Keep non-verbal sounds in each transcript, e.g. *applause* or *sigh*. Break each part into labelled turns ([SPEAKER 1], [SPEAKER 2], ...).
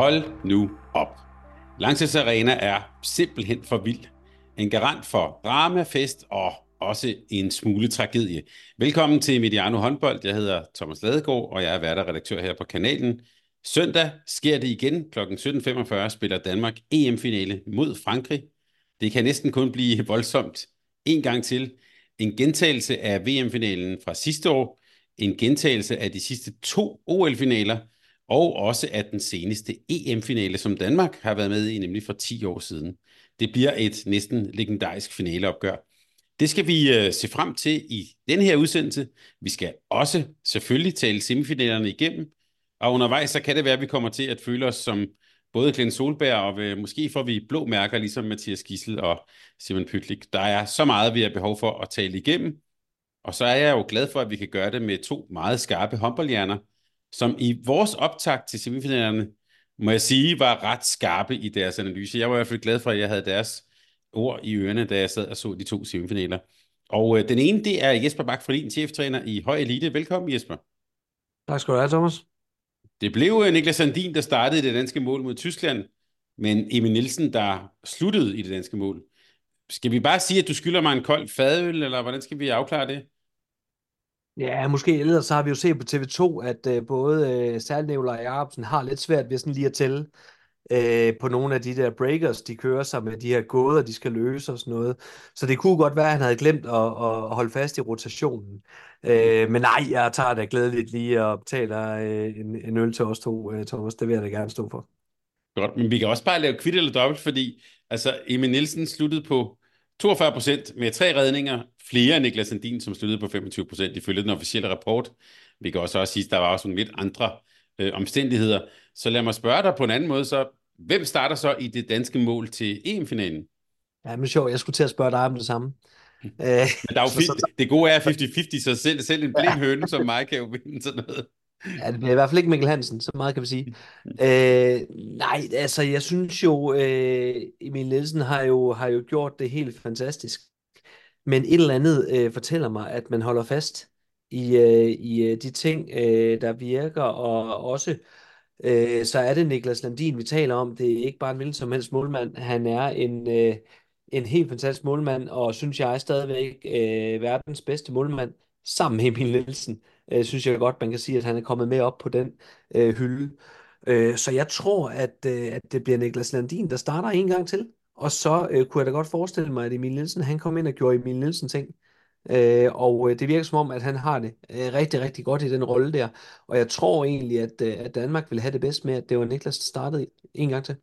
[SPEAKER 1] Hold nu op. Langsets Arena er simpelthen for vild. En garant for drama, fest og også en smule tragedie. Velkommen til Mediano Håndbold. Jeg hedder Thomas Ladegaard, og jeg er værter redaktør her på kanalen. Søndag sker det igen. Kl. 17.45 spiller Danmark EM-finale mod Frankrig. Det kan næsten kun blive voldsomt. En gang til. En gentagelse af VM-finalen fra sidste år. En gentagelse af de sidste to OL-finaler – og også af den seneste EM-finale, som Danmark har været med i, nemlig for 10 år siden. Det bliver et næsten legendarisk finaleopgør. Det skal vi øh, se frem til i den her udsendelse. Vi skal også selvfølgelig tale semifinalerne igennem, og undervejs så kan det være, at vi kommer til at føle os som både Glenn Solberg, og øh, måske får vi blå mærker, ligesom Mathias Gissel og Simon Pytlik. Der er så meget, vi har behov for at tale igennem, og så er jeg jo glad for, at vi kan gøre det med to meget skarpe håndboldhjerner, som i vores optakt til semifinalerne, må jeg sige, var ret skarpe i deres analyse. Jeg var i hvert fald glad for, at jeg havde deres ord i ørerne, da jeg sad og så de to semifinaler. Og øh, den ene, det er Jesper Bak din cheftræner i Høj Elite. Velkommen, Jesper.
[SPEAKER 2] Tak skal du have, Thomas.
[SPEAKER 1] Det blev øh, Niklas Sandin, der startede det danske mål mod Tyskland, men Emil Nielsen, der sluttede i det danske mål. Skal vi bare sige, at du skylder mig en kold fadøl, eller hvordan skal vi afklare det?
[SPEAKER 2] Ja, måske. Ellers så har vi jo set på TV2, at øh, både øh, særligt og Jacobsen har lidt svært ved sådan lige at tælle øh, på nogle af de der breakers, de kører sig med de her gåder, de skal løse og sådan noget. Så det kunne godt være, at han havde glemt at, at holde fast i rotationen. Øh, men nej, jeg tager det glædeligt lige og betaler øh, en, en øl til os to, øh, Thomas. Det vil jeg da gerne stå for.
[SPEAKER 1] Godt, men vi kan også bare lave kvitt eller dobbelt, fordi altså, Emil Nielsen sluttede på 42 procent med tre redninger, flere end Niklas Sandin, som sluttede på 25 procent ifølge den officielle rapport. Vi kan også, også sige, at der var også nogle lidt andre øh, omstændigheder. Så lad mig spørge dig på en anden måde, så hvem starter så i det danske mål til EM-finalen?
[SPEAKER 2] Ja, men sjovt, jeg skulle til at spørge dig om det samme. *laughs*
[SPEAKER 1] men der er jo *laughs* så, så, det gode er 50-50, så selv, selv en blind høne som mig kan jo vinde sådan noget.
[SPEAKER 2] Ja, det bliver i hvert fald ikke Mikkel Hansen, så meget kan vi sige. *laughs* øh, nej, altså jeg synes jo, øh, Emil Nielsen har jo, har jo gjort det helt fantastisk. Men et eller andet øh, fortæller mig, at man holder fast i, øh, i øh, de ting, øh, der virker, og også øh, så er det Niklas Landin, vi taler om. Det er ikke bare en hvilken som helst målmand. Han er en, øh, en helt fantastisk målmand, og synes jeg er stadigvæk øh, verdens bedste målmand, sammen med Emil Nielsen øh, synes jeg godt, man kan sige, at han er kommet med op på den øh, hylde. Øh, så jeg tror, at, øh, at det bliver Niklas Landin, der starter en gang til. Og så øh, kunne jeg da godt forestille mig, at Emil Nielsen, han kom ind og gjorde Emil Nielsen ting. Øh, og øh, det virker som om, at han har det øh, rigtig, rigtig godt i den rolle der. Og jeg tror egentlig, at, øh, at Danmark vil have det bedst med, at det var Niklas, der startede en gang til.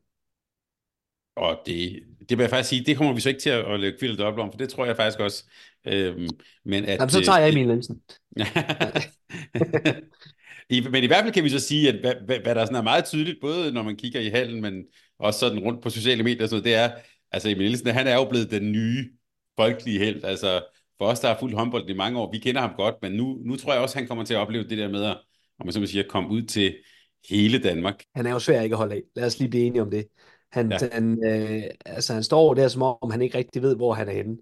[SPEAKER 1] Og det, det vil jeg faktisk sige, det kommer vi så ikke til at, at lave kvildt op om, for det tror jeg faktisk også. Øhm,
[SPEAKER 2] men at, Jamen, så tager jeg Emil Nielsen. *laughs*
[SPEAKER 1] I, men i hvert fald kan vi så sige, at hvad, hvad, hvad der sådan er meget tydeligt, både når man kigger i hallen, men også sådan rundt på sociale medier, så det er, altså Emil Nielsen, han er jo blevet den nye folkelige held. Altså for os, der har fuldt håndbold i mange år, vi kender ham godt, men nu, nu tror jeg også, han kommer til at opleve det der med at, om man så siger, komme ud til hele Danmark.
[SPEAKER 2] Han er jo svær ikke at holde af. Lad os lige blive enige om det. Han, ja. han, øh, altså, han står der, som om han ikke rigtig ved, hvor han er henne.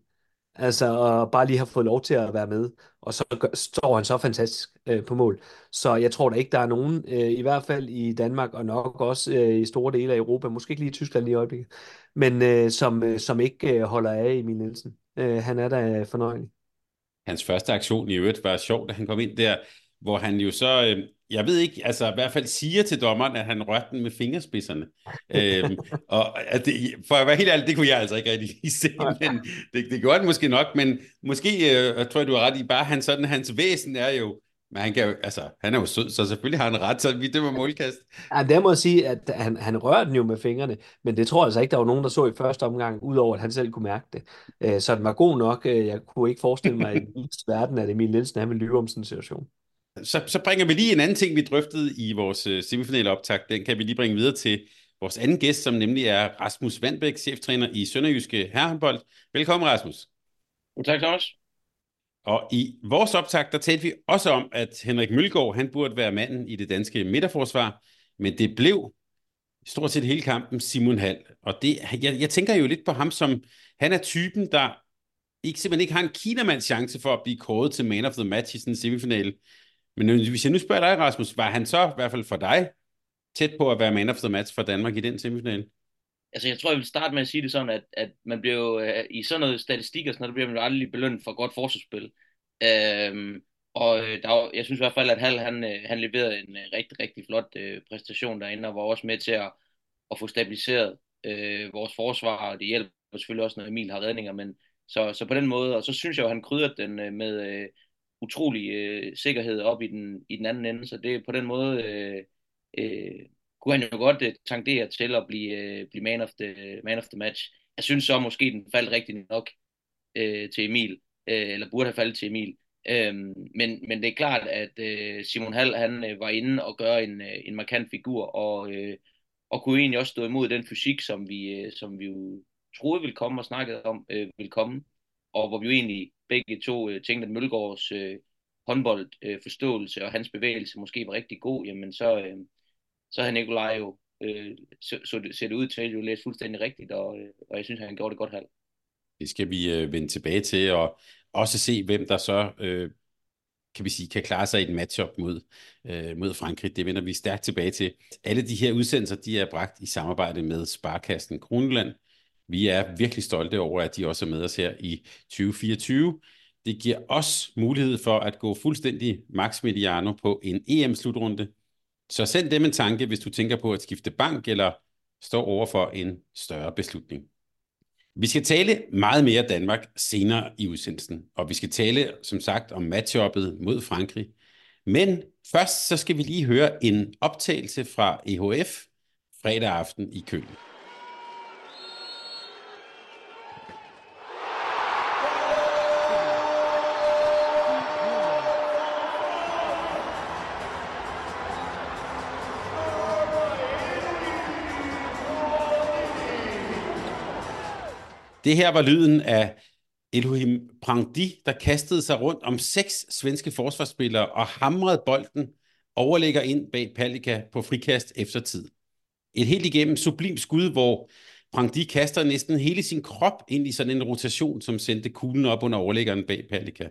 [SPEAKER 2] Altså, og bare lige har fået lov til at være med, og så gør, står han så fantastisk øh, på mål. Så jeg tror da ikke, der er nogen, øh, i hvert fald i Danmark, og nok også øh, i store dele af Europa, måske ikke lige i Tyskland lige i øjeblikket, men øh, som, øh, som ikke øh, holder af Emil Nielsen. Øh, han er da fornøjelig.
[SPEAKER 1] Hans første aktion i øvrigt var sjovt, da han kom ind der, hvor han jo så, øh, jeg ved ikke, altså i hvert fald siger til dommeren, at han rørte den med fingerspidserne. øhm, *laughs* og at det, for at være helt ærlig, det kunne jeg altså ikke rigtig se, men det, det gjorde den måske nok, men måske, øh, tror jeg, du har ret i, bare han sådan, hans væsen er jo Men han, kan jo, altså, han er jo sød, så selvfølgelig har han ret, så vi dømmer målkast.
[SPEAKER 2] Ja, der må jeg sige, at han, han rørte den jo med fingrene, men det tror jeg altså ikke, der var nogen, der så i første omgang, udover at han selv kunne mærke det. Øh, så den var god nok. Øh, jeg kunne ikke forestille mig i *laughs* den verden, at Emil Nielsen han ville lyve om sådan en situation.
[SPEAKER 1] Så, så bringer vi lige en anden ting, vi drøftede i vores øh, semifinale optag. Den kan vi lige bringe videre til vores anden gæst, som nemlig er Rasmus Vandbæk, cheftræner i Sønderjyske Herrenbold. Velkommen, Rasmus.
[SPEAKER 3] Tak, Thomas.
[SPEAKER 1] Og i vores optag, der talte vi også om, at Henrik Mølgaard, han burde være manden i det danske midterforsvar, men det blev stort set hele kampen Simon Hall. Og det, jeg, jeg tænker jo lidt på ham som, han er typen, der ikke, simpelthen ikke har en kinamands chance for at blive kåret til man of the match i sådan en semifinale. Men hvis jeg nu spørger dig, Rasmus, var han så, i hvert fald for dig, tæt på at være man of the match for Danmark i den semifinal?
[SPEAKER 3] Altså, jeg tror, jeg vil starte med at sige det sådan, at, at man bliver jo, øh, i sådan noget statistik og sådan noget, der bliver man jo aldrig belønnet for godt forsvarsspil. Øhm, og øh, der var, jeg synes i hvert fald, at Hal, han, øh, han leverede en rigtig, rigtig flot øh, præstation derinde, og var også med til at, at få stabiliseret øh, vores forsvar, og det hjælper selvfølgelig også, når Emil har redninger, men så, så på den måde, og så synes jeg jo, han krydrede den øh, med øh, utrolig øh, sikkerhed op i den, i den anden ende, så det på den måde... øh, øh, kunne han jo godt øh, tangere til at blive, øh, blive man, of the, man of the match. Jeg synes så måske, den faldt rigtig nok øh, til Emil, øh, eller burde have faldet til Emil. Uh, men, men det er klart, at øh, Simon Hall han øh, var inde og gøre en, øh, en markant figur, og, øh, og kunne egentlig også stå imod den fysik, som vi, øh, som vi jo troede ville komme og snakkede om øh, ville komme, og hvor vi jo egentlig begge to øh, tænkte, at Mølgaards øh, håndboldforståelse øh, og hans bevægelse måske var rigtig god, jamen så, øh, så har Nikolaj jo, øh, så, så det, ser det ud til, at jo læst fuldstændig rigtigt, og, øh, og jeg synes, han gjorde det godt halv.
[SPEAKER 1] Det skal vi øh, vende tilbage til, og også se, hvem der så øh, kan vi sige, kan klare sig i et matchup mod, øh, mod Frankrig. Det vender vi stærkt tilbage til. Alle de her udsendelser, de er bragt i samarbejde med Sparkassen Kroneland. Vi er virkelig stolte over, at de også er med os her i 2024. Det giver os mulighed for at gå fuldstændig max mediano på en EM-slutrunde, så send dem en tanke, hvis du tænker på at skifte bank eller står over for en større beslutning. Vi skal tale meget mere Danmark senere i udsendelsen, og vi skal tale som sagt om matchuppet mod Frankrig. Men først så skal vi lige høre en optagelse fra EHF fredag aften i København. Det her var lyden af Elohim Prandi, der kastede sig rundt om seks svenske forsvarsspillere og hamrede bolden overlægger ind bag Palika på frikast efter tid. Et helt igennem sublim skud, hvor Prandi kaster næsten hele sin krop ind i sådan en rotation, som sendte kuglen op under overlæggeren bag Palika.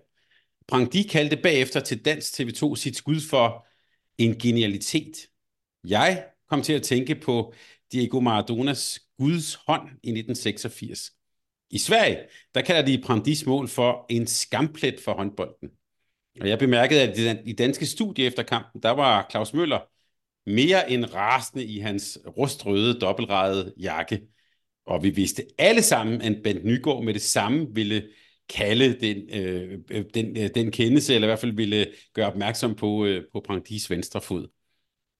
[SPEAKER 1] Prandi kaldte bagefter til Dansk TV2 sit skud for en genialitet. Jeg kom til at tænke på Diego Maradonas Guds hånd i 1986. I Sverige, der kalder de Prandis mål for en skamplet for håndbolden. Og jeg bemærkede, at i danske studie efter kampen, der var Claus Møller mere end rasende i hans rustrøde, dobbeltrejede jakke. Og vi vidste alle sammen, at Bent Nygaard med det samme ville kalde den, øh, øh, den, øh, den kendelse, eller i hvert fald ville gøre opmærksom på, øh, på Prandis venstre fod.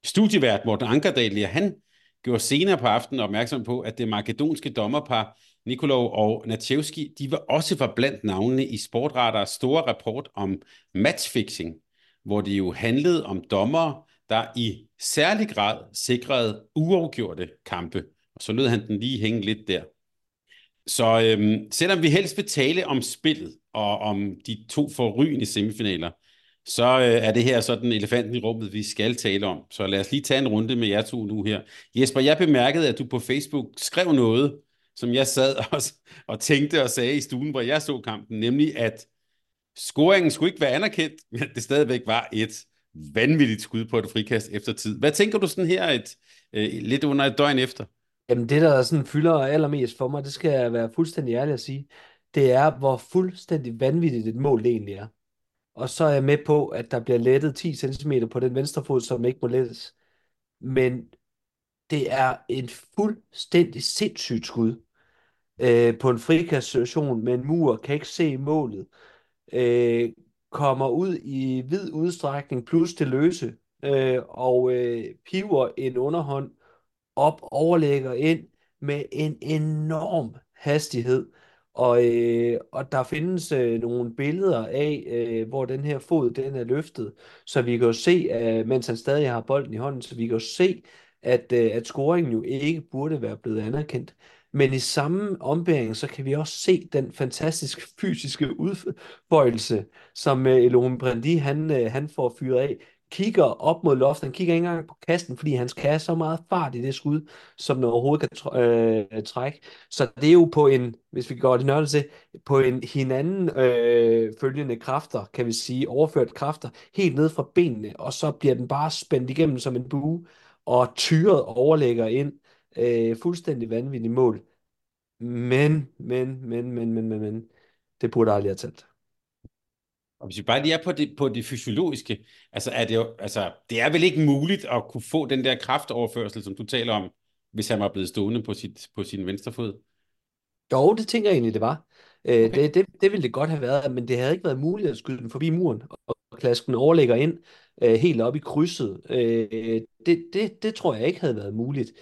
[SPEAKER 1] Studievært Morten Ankerdal, han gjorde senere på aftenen opmærksom på, at det makedonske dommerpar Nikolov og Natchevski, de var også var blandt navnene i Sportradars store rapport om matchfixing, hvor det jo handlede om dommere, der i særlig grad sikrede uafgjorte kampe. Og så lød han den lige hænge lidt der. Så øhm, selvom vi helst vil tale om spillet og om de to forrygende semifinaler, så øh, er det her sådan elefanten i rummet, vi skal tale om. Så lad os lige tage en runde med jer to nu her. Jesper, jeg bemærkede, at du på Facebook skrev noget, som jeg sad *laughs* og, og tænkte og sagde i stuen, hvor jeg så kampen, nemlig at scoringen skulle ikke være anerkendt, men det stadigvæk var et vanvittigt skud på et frikast efter tid. Hvad tænker du sådan her et, øh, lidt under et døgn efter?
[SPEAKER 2] Jamen det, der sådan fylder allermest for mig, det skal jeg være fuldstændig ærlig at sige, det er, hvor fuldstændig vanvittigt et mål det egentlig er. Og så er jeg med på, at der bliver lettet 10 cm på den venstre fod, som ikke må lettes. Men det er en fuldstændig sindssygt skud øh, på en frikastsituation med en mur, kan ikke se målet. Øh, kommer ud i vid udstrækning plus til løse øh, og øh, piver en underhånd op, overlægger ind med en enorm hastighed. Og, øh, og der findes øh, nogle billeder af, øh, hvor den her fod den er løftet, så vi kan jo se, øh, mens han stadig har bolden i hånden, så vi kan jo se, at, øh, at scoringen jo ikke burde være blevet anerkendt. Men i samme ombæring, så kan vi også se den fantastiske fysiske udbøjelse, som øh, Elohim Brandi, han, øh, han får fyret af kigger op mod loftet. Han kigger ikke engang på kasten, fordi han skal have så meget fart i det skud, som den overhovedet kan tr- øh, trække. Så det er jo på en, hvis vi går det nørdet til, på en hinanden øh, følgende kræfter, kan vi sige, overført kræfter, helt ned fra benene, og så bliver den bare spændt igennem som en bue, og tyret overlægger ind. Øh, fuldstændig vanvittigt mål. Men, men, men, men, men, men, men, det burde aldrig have talt.
[SPEAKER 1] Og hvis vi bare lige er på det, på det fysiologiske, altså er det jo, altså, det er vel ikke muligt at kunne få den der kraftoverførsel, som du taler om, hvis han var blevet stående på, sit, på sin venstre fod?
[SPEAKER 2] Jo, det tænker jeg egentlig, det var. Øh, okay. det, det, det ville det godt have været, men det havde ikke været muligt at skyde den forbi muren og klaske den overlægger ind øh, helt op i krydset. Øh, det, det, det tror jeg ikke havde været muligt.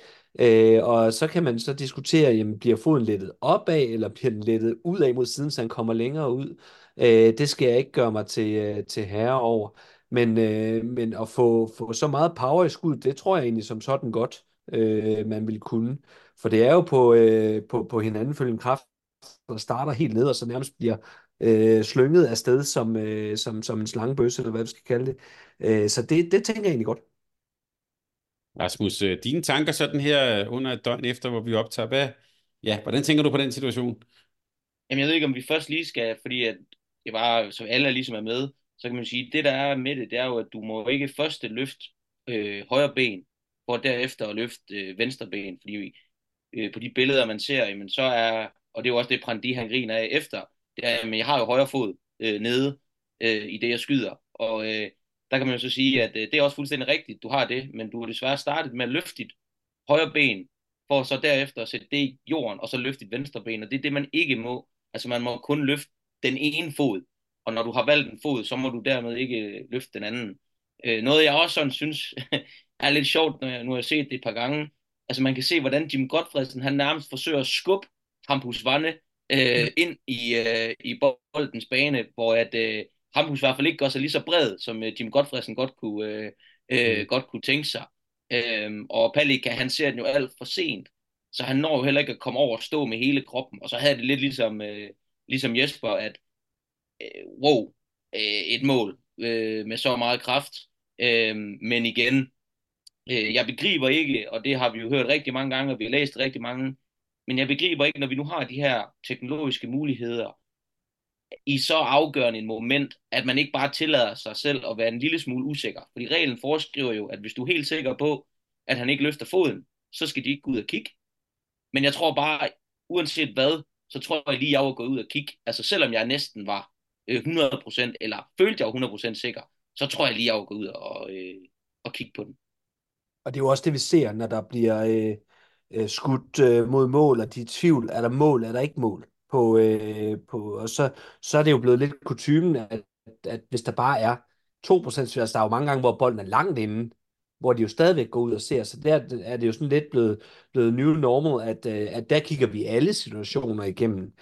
[SPEAKER 2] Øh, og så kan man så diskutere, jamen, bliver foden lettet opad, eller bliver den lettet udad mod siden, så han kommer længere ud. Øh, det skal jeg ikke gøre mig til, øh, til herre over. Men, øh, men at få, få så meget power i skud, det tror jeg egentlig som sådan godt, øh, man vil kunne. For det er jo på, øh, på, på hinanden følgende kraft, der starter helt ned, og så nærmest bliver øh, slynget afsted som, øh, som, som en slangebøsse, eller hvad vi skal kalde det. Øh, så det, det tænker jeg egentlig godt.
[SPEAKER 1] Rasmus, øh, dine tanker sådan her under et døgn efter, hvor vi optager, hvad, ja, hvordan tænker du på den situation?
[SPEAKER 3] Jamen, jeg ved ikke, om vi først lige skal, fordi at det var, så alle er ligesom er med, så kan man sige, det der er med det, det er jo, at du må ikke første løfte øh, højre ben, for derefter at løfte øh, venstre ben, fordi øh, på de billeder, man ser, jamen, så er, og det er jo også det, Prandi han griner af efter, det er, jamen, jeg har jo højre fod øh, nede øh, i det, jeg skyder, og øh, der kan man jo så sige, at øh, det er også fuldstændig rigtigt, du har det, men du har desværre startet med at løfte dit højre ben, for så derefter at sætte det i jorden, og så løfte dit venstre ben, og det er det, man ikke må. Altså man må kun løfte den ene fod, og når du har valgt en fod, så må du dermed ikke øh, løfte den anden. Øh, noget jeg også sådan synes *laughs* er lidt sjovt, når jeg nu har set det et par gange, altså man kan se, hvordan Jim Godfredsen, han nærmest forsøger at skubbe Hampus Vanne øh, ind i, øh, i boldens bane, hvor at øh, Hampus i hvert fald ikke gør sig lige så bred, som øh, Jim Godfredsen godt kunne, øh, øh, mm. godt kunne tænke sig. Øh, og Palika, han ser den jo alt for sent, så han når jo heller ikke at komme over og stå med hele kroppen, og så havde det lidt ligesom, øh, ligesom Jesper, at øh, wow, øh, et mål øh, med så meget kraft. Øh, men igen, øh, jeg begriber ikke, og det har vi jo hørt rigtig mange gange, og vi har læst rigtig mange, men jeg begriber ikke, når vi nu har de her teknologiske muligheder, i så afgørende en moment, at man ikke bare tillader sig selv at være en lille smule usikker. Fordi reglen foreskriver jo, at hvis du er helt sikker på, at han ikke løfter foden, så skal de ikke gå ud og kigge. Men jeg tror bare, uanset hvad, så tror jeg lige, jeg var gået ud og kigge. Altså selvom jeg næsten var øh, 100%, eller følte jeg var 100% sikker, så tror jeg lige, jeg var gået ud og, øh, og kigge på den.
[SPEAKER 2] Og det er jo også det, vi ser, når der bliver øh, øh, skudt øh, mod mål, og de er i tvivl, er der mål, er der ikke mål? På, øh, på, og så, så er det jo blevet lidt kutumen, at, at hvis der bare er 2% altså der er jo mange gange, hvor bolden er langt inde, hvor de jo stadigvæk går ud og ser, så der er det jo sådan lidt blevet, blevet new normal, at, øh, at der kigger vi alle situationer igennem.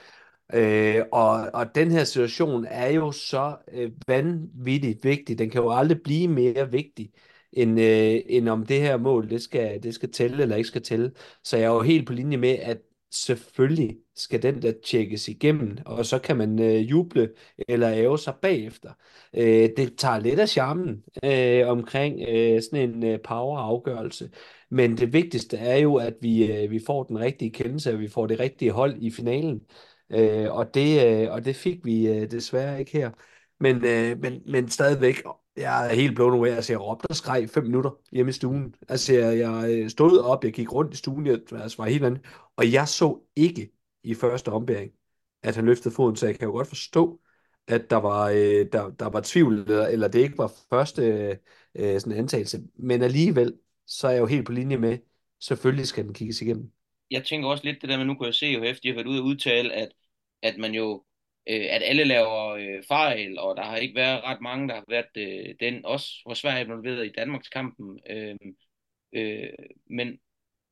[SPEAKER 2] Øh, og, og den her situation er jo så øh, vanvittigt vigtig. Den kan jo aldrig blive mere vigtig, end, øh, end om det her mål, det skal, det skal tælle eller ikke skal tælle. Så jeg er jo helt på linje med, at selvfølgelig skal den der tjekkes igennem, og så kan man øh, juble eller æve sig bagefter. Øh, det tager lidt af charmen øh, omkring øh, sådan en øh, power-afgørelse, men det vigtigste er jo, at vi, øh, vi får den rigtige kendelse, og vi får det rigtige hold i finalen. Øh, og, det, øh, og det fik vi øh, desværre ikke her. Men, øh, men, men stadigvæk, jeg er helt blown away. Altså, jeg råbte og skreg fem minutter hjemme i stuen. Altså, jeg, jeg øh, stod op, jeg gik rundt i stuen, jeg altså, var helt andet. Og jeg så ikke i første ombæring, at han løftede foden, så jeg kan jo godt forstå, at der var, øh, der, der var tvivl, eller, eller det ikke var første øh, sådan antagelse. Men alligevel, så er jeg jo helt på linje med, selvfølgelig skal den kigges igennem.
[SPEAKER 3] Jeg tænker også lidt det der med, nu kan jeg se jo efter, jeg har været ude og udtale, at, at man jo øh, at alle laver øh, fejl, og der har ikke været ret mange, der har været øh, den, også hvor Sverige involveret i Danmarks kampen. Øh, øh, men,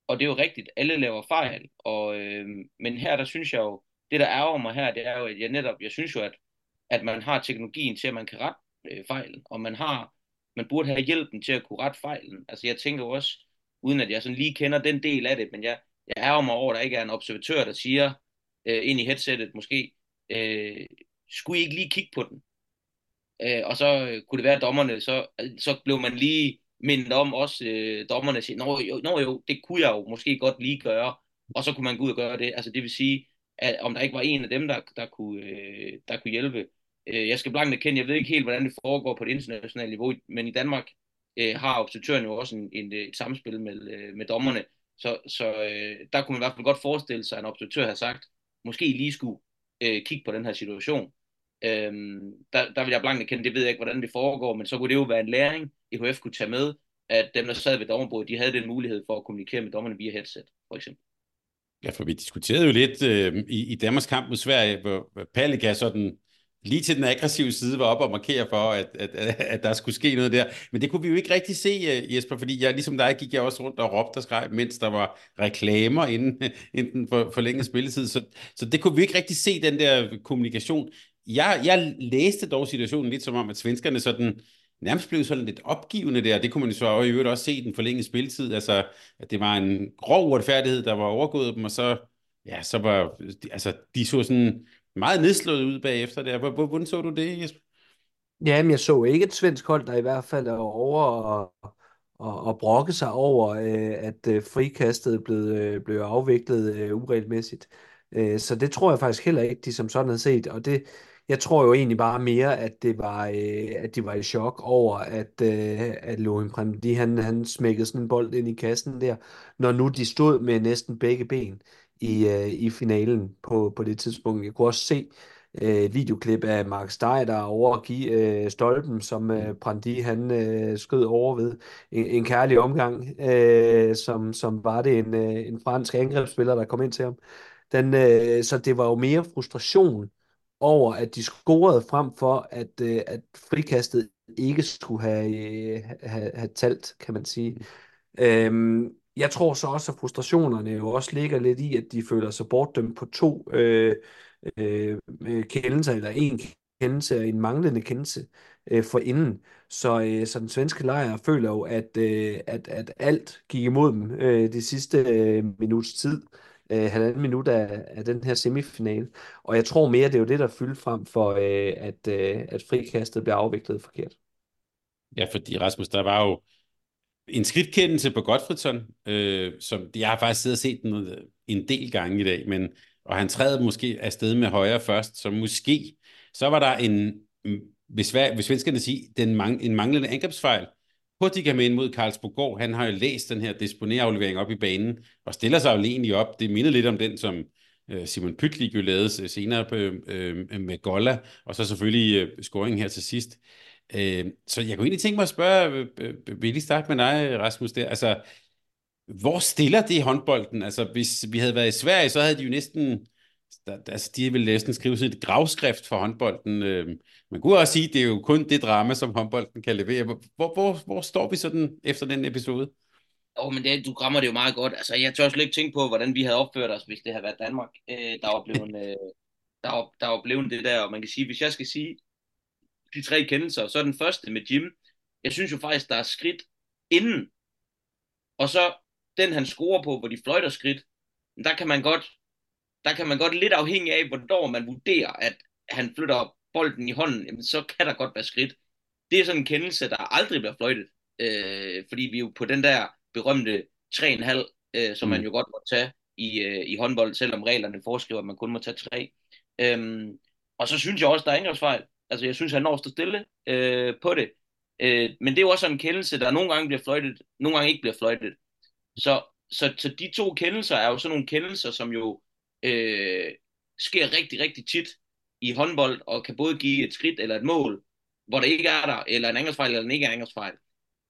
[SPEAKER 3] og det er jo rigtigt, alle laver fejl, og, øh, men her, der synes jeg jo, det der ærger mig her, det er jo, at jeg netop, jeg synes jo, at, at man har teknologien til, at man kan rette øh, fejlen, og man har, man burde have hjælpen til at kunne rette fejlen. Altså jeg tænker jo også, uden at jeg sådan lige kender den del af det, men jeg, jeg ærger mig over, at der ikke er en observatør, der siger øh, ind i headsettet måske, øh, skulle I ikke lige kigge på den? Øh, og så øh, kunne det være, at dommerne, så, øh, så blev man lige mindet om også, øh, dommerne siger, nå jo, nå jo, det kunne jeg jo måske godt lige gøre, og så kunne man gå ud og gøre det. Altså det vil sige, at om der ikke var en af dem, der, der, kunne, øh, der kunne hjælpe. Øh, jeg skal blankt erkende, jeg ved ikke helt, hvordan det foregår på det internationale niveau, men i Danmark øh, har observatøren jo også en, en, øh, et samspil med, øh, med dommerne, så, så øh, der kunne man i hvert fald godt forestille sig, at en observatør har sagt, måske lige skulle øh, kigge på den her situation. Øhm, der, der vil jeg blankt erkende, det ved jeg ikke, hvordan det foregår, men så kunne det jo være en læring, EHF kunne tage med, at dem, der sad ved dommerbordet, de havde den mulighed for at kommunikere med dommerne via headset, for eksempel.
[SPEAKER 1] Ja, for vi diskuterede jo lidt øh, i, i Danmarks kamp mod Sverige, hvor Palika sådan lige til den aggressive side var op og markere for, at, at, at, der skulle ske noget der. Men det kunne vi jo ikke rigtig se, øh, Jesper, fordi jeg, ligesom dig gik jeg også rundt og råbte og skreg, mens der var reklamer inden, *laughs* inden for, for længe spilletid. Så, så det kunne vi ikke rigtig se, den der kommunikation. Jeg, jeg læste dog situationen lidt som om, at svenskerne sådan nærmest blev sådan lidt opgivende der. Det kunne man jo så i øvrigt også se i den forlængede spilletid. Altså, at det var en grov uretfærdighed, der var overgået dem, og så, ja, så var, altså, de så sådan meget nedslået ud bagefter der. Hvordan så du det, Jesper?
[SPEAKER 2] Jamen, jeg så ikke et svensk hold, der i hvert fald er over og, og, og brokke sig over, øh, at øh, frikastet blev, øh, blev afviklet øh, uregelmæssigt. Øh, så det tror jeg faktisk heller ikke, de som sådan havde set. Og det, jeg tror jo egentlig bare mere, at det var, øh, at de var i chok over, at, øh, at Lohim Premdi, han, han smækkede sådan en bold ind i kassen der, når nu de stod med næsten begge ben i, øh, i finalen på, på det tidspunkt. Jeg kunne også se øh, et videoklip af Mark Stey, der over at give øh, stolpen, som øh, Brandi han øh, skød over ved. En, en kærlig omgang, øh, som, som var det en, øh, en fransk angrebsspiller, der kom ind til ham. Den, øh, så det var jo mere frustration over, at de scorede frem for, at, øh, at frikastet ikke skulle have, øh, have, have talt, kan man sige. Øhm, jeg tror så også, at frustrationerne jo også ligger lidt i, at de føler sig bortdømt på to øh, øh, kendelser, eller en kendelse og en manglende kendelse øh, for inden. Så, øh, så den svenske lejr føler jo, at, øh, at, at alt gik imod dem øh, de sidste øh, minuts tid øh, halvanden minut af, af den her semifinale. Og jeg tror mere, det er jo det, der fyldte frem for, øh, at, øh, at frikastet blev afviklet forkert.
[SPEAKER 1] Ja, fordi Rasmus, der var jo en skridtkendelse på Godfredsson, øh, som jeg har faktisk siddet og set den øh, en del gange i dag, men, og han træder måske afsted med højre først, så måske, så var der en, hvis, hvis svenskerne sige, den mang, en manglende angrebsfejl, Hurtig med ind mod Karlsbogård, han har jo læst den her disponeraflevering op i banen, og stiller sig jo egentlig op. Det minder lidt om den, som øh, Simon Pytlik jo lavede øh, senere på, øh, øh, med Golla, og så selvfølgelig øh, scoring her til sidst. Øh, så jeg kunne egentlig tænke mig at spørge, øh, øh, vil lige starte med dig, Rasmus, der? Altså, hvor stiller det håndbolden? Altså, hvis vi havde været i Sverige, så havde de jo næsten der, altså, de vil næsten skrive sådan et gravskrift for håndbolden. Øh, man kunne også sige, at det er jo kun det drama, som håndbolden kan levere. Hvor, hvor, hvor står vi sådan efter den episode?
[SPEAKER 3] Jo, oh, men det, du grammer det jo meget godt. Altså, jeg tør slet ikke tænke på, hvordan vi havde opført os, hvis det havde været Danmark. Øh, der var blevet, *laughs* øh, der var, der var blevet det der, og man kan sige, hvis jeg skal sige de tre kendelser, så er den første med Jim. Jeg synes jo faktisk, der er skridt inden, og så den, han scorer på, hvor de fløjter skridt, der kan man godt der kan man godt lidt afhængig af, hvornår man vurderer, at han flytter bolden i hånden, jamen, så kan der godt være skridt. Det er sådan en kendelse, der aldrig bliver fløjtet, øh, fordi vi jo på den der berømte 3,5, øh, som mm. man jo godt må tage i, øh, i håndbold, selvom reglerne foreskriver, at man kun må tage 3. Øhm, og så synes jeg også, der er indgrebsfejl. Altså, jeg synes, han når at stå stille øh, på det. Øh, men det er jo også en kendelse, der nogle gange bliver fløjtet, nogle gange ikke bliver fløjtet. Så, så, så de to kendelser er jo sådan nogle kendelser, som jo øh, sker rigtig, rigtig tit i håndbold, og kan både give et skridt eller et mål, hvor det ikke er der, eller en angrebsfejl, eller en ikke angrebsfejl.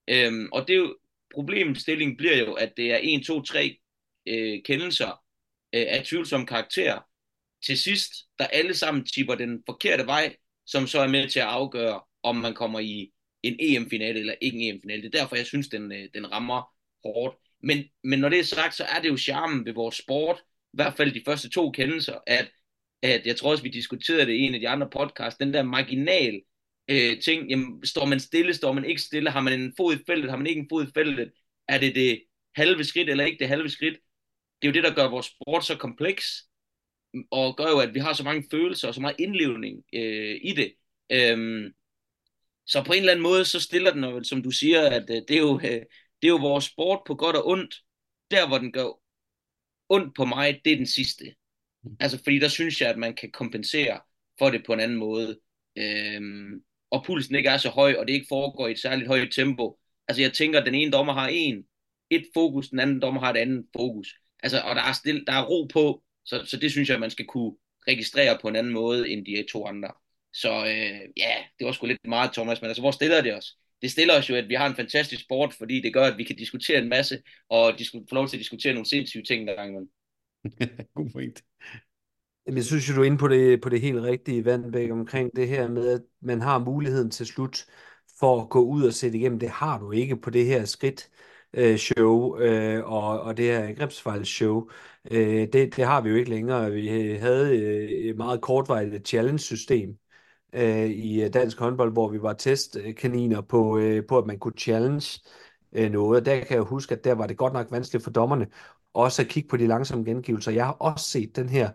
[SPEAKER 3] Øhm, og det er jo, problemstillingen bliver jo, at det er 1, 2, 3 øh, kendelser øh, af tvivlsom karakter, til sidst, der alle sammen tipper den forkerte vej, som så er med til at afgøre, om man kommer i en EM-finale eller ikke en EM-finale. Det er derfor, jeg synes, den, øh, den rammer hårdt. Men, men når det er sagt, så er det jo charmen ved vores sport, i hvert fald de første to kendelser, at, at jeg tror også, vi diskuterede det i en af de andre podcasts, den der marginal øh, ting, jamen, står man stille, står man ikke stille, har man en fod i feltet, har man ikke en fod i feltet, er det det halve skridt eller ikke det halve skridt? Det er jo det, der gør vores sport så kompleks, og gør jo, at vi har så mange følelser og så meget indlevning øh, i det. Øhm, så på en eller anden måde, så stiller den, som du siger, at øh, det, er jo, øh, det er jo vores sport på godt og ondt. Der, hvor den gør ondt på mig, det er den sidste. Altså, fordi der synes jeg, at man kan kompensere for det på en anden måde. Øhm, og pulsen ikke er så høj, og det ikke foregår i et særligt højt tempo. Altså, jeg tænker, at den ene dommer har en, et fokus, den anden dommer har et andet fokus. Altså, og der er, stille, der er ro på, så, så det synes jeg, man skal kunne registrere på en anden måde, end de to andre. Så øh, ja, det var sgu lidt meget, Thomas, men altså, hvor stiller det os? Det stiller os jo, at vi har en fantastisk sport, fordi det gør, at vi kan diskutere en masse, og få lov til at diskutere nogle sindssyge ting der gang *laughs*
[SPEAKER 1] God point.
[SPEAKER 2] Jeg synes jo, du er inde på det, på det helt rigtige, Vandbæk, omkring det her med, at man har muligheden til slut for at gå ud og sætte igennem. Det har du ikke på det her skridt øh, show øh, og, og det her angrebsfejlsshow. Øh, det, det har vi jo ikke længere. Vi øh, havde øh, et meget kortvarigt challenge-system øh, i øh, dansk håndbold, hvor vi var testkaniner på, øh, på at man kunne challenge øh, noget. Og der kan jeg huske, at der var det godt nok vanskeligt for dommerne også at kigge på de langsomme gengivelser. Jeg har også set den her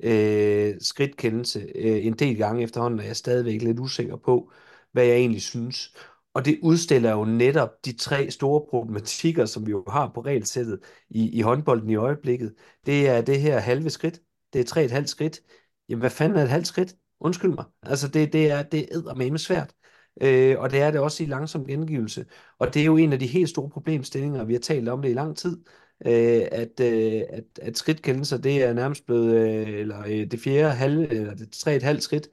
[SPEAKER 2] øh, skridtkendelse øh, en del gange efterhånden, og jeg er stadigvæk lidt usikker på, hvad jeg egentlig synes. Og det udstiller jo netop de tre store problematikker, som vi jo har på regelsættet i, i håndbolden i øjeblikket. Det er det her halve skridt. Det er tre et halvt skridt. Jamen, hvad fanden er et halvt skridt? Undskyld mig. Altså, det, det er, det er svært. Øh, og det er det også i langsom gengivelse. Og det er jo en af de helt store problemstillinger, vi har talt om det i lang tid, øh, at, øh, at, at skridtkendelser, det er nærmest blevet, øh, eller øh, det fjerde halv, eller det tre et halvt skridt,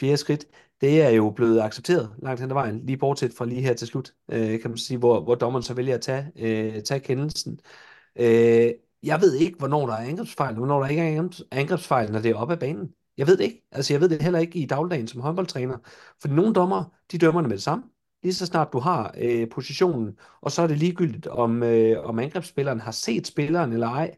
[SPEAKER 2] fjerde skridt, det er jo blevet accepteret langt hen ad vejen, lige bortset fra lige her til slut, øh, kan man sige, hvor, hvor dommeren så vælger at tage, øh, tage kendelsen. Øh, jeg ved ikke, hvornår der er angrebsfejl, hvornår der ikke er angrebsfejl, når det er op af banen. Jeg ved det ikke. Altså, jeg ved det heller ikke i dagligdagen som håndboldtræner. For nogle dommer, de dømmer det med det samme. Lige så snart du har øh, positionen, og så er det ligegyldigt, om, øh, om angrebsspilleren har set spilleren eller ej,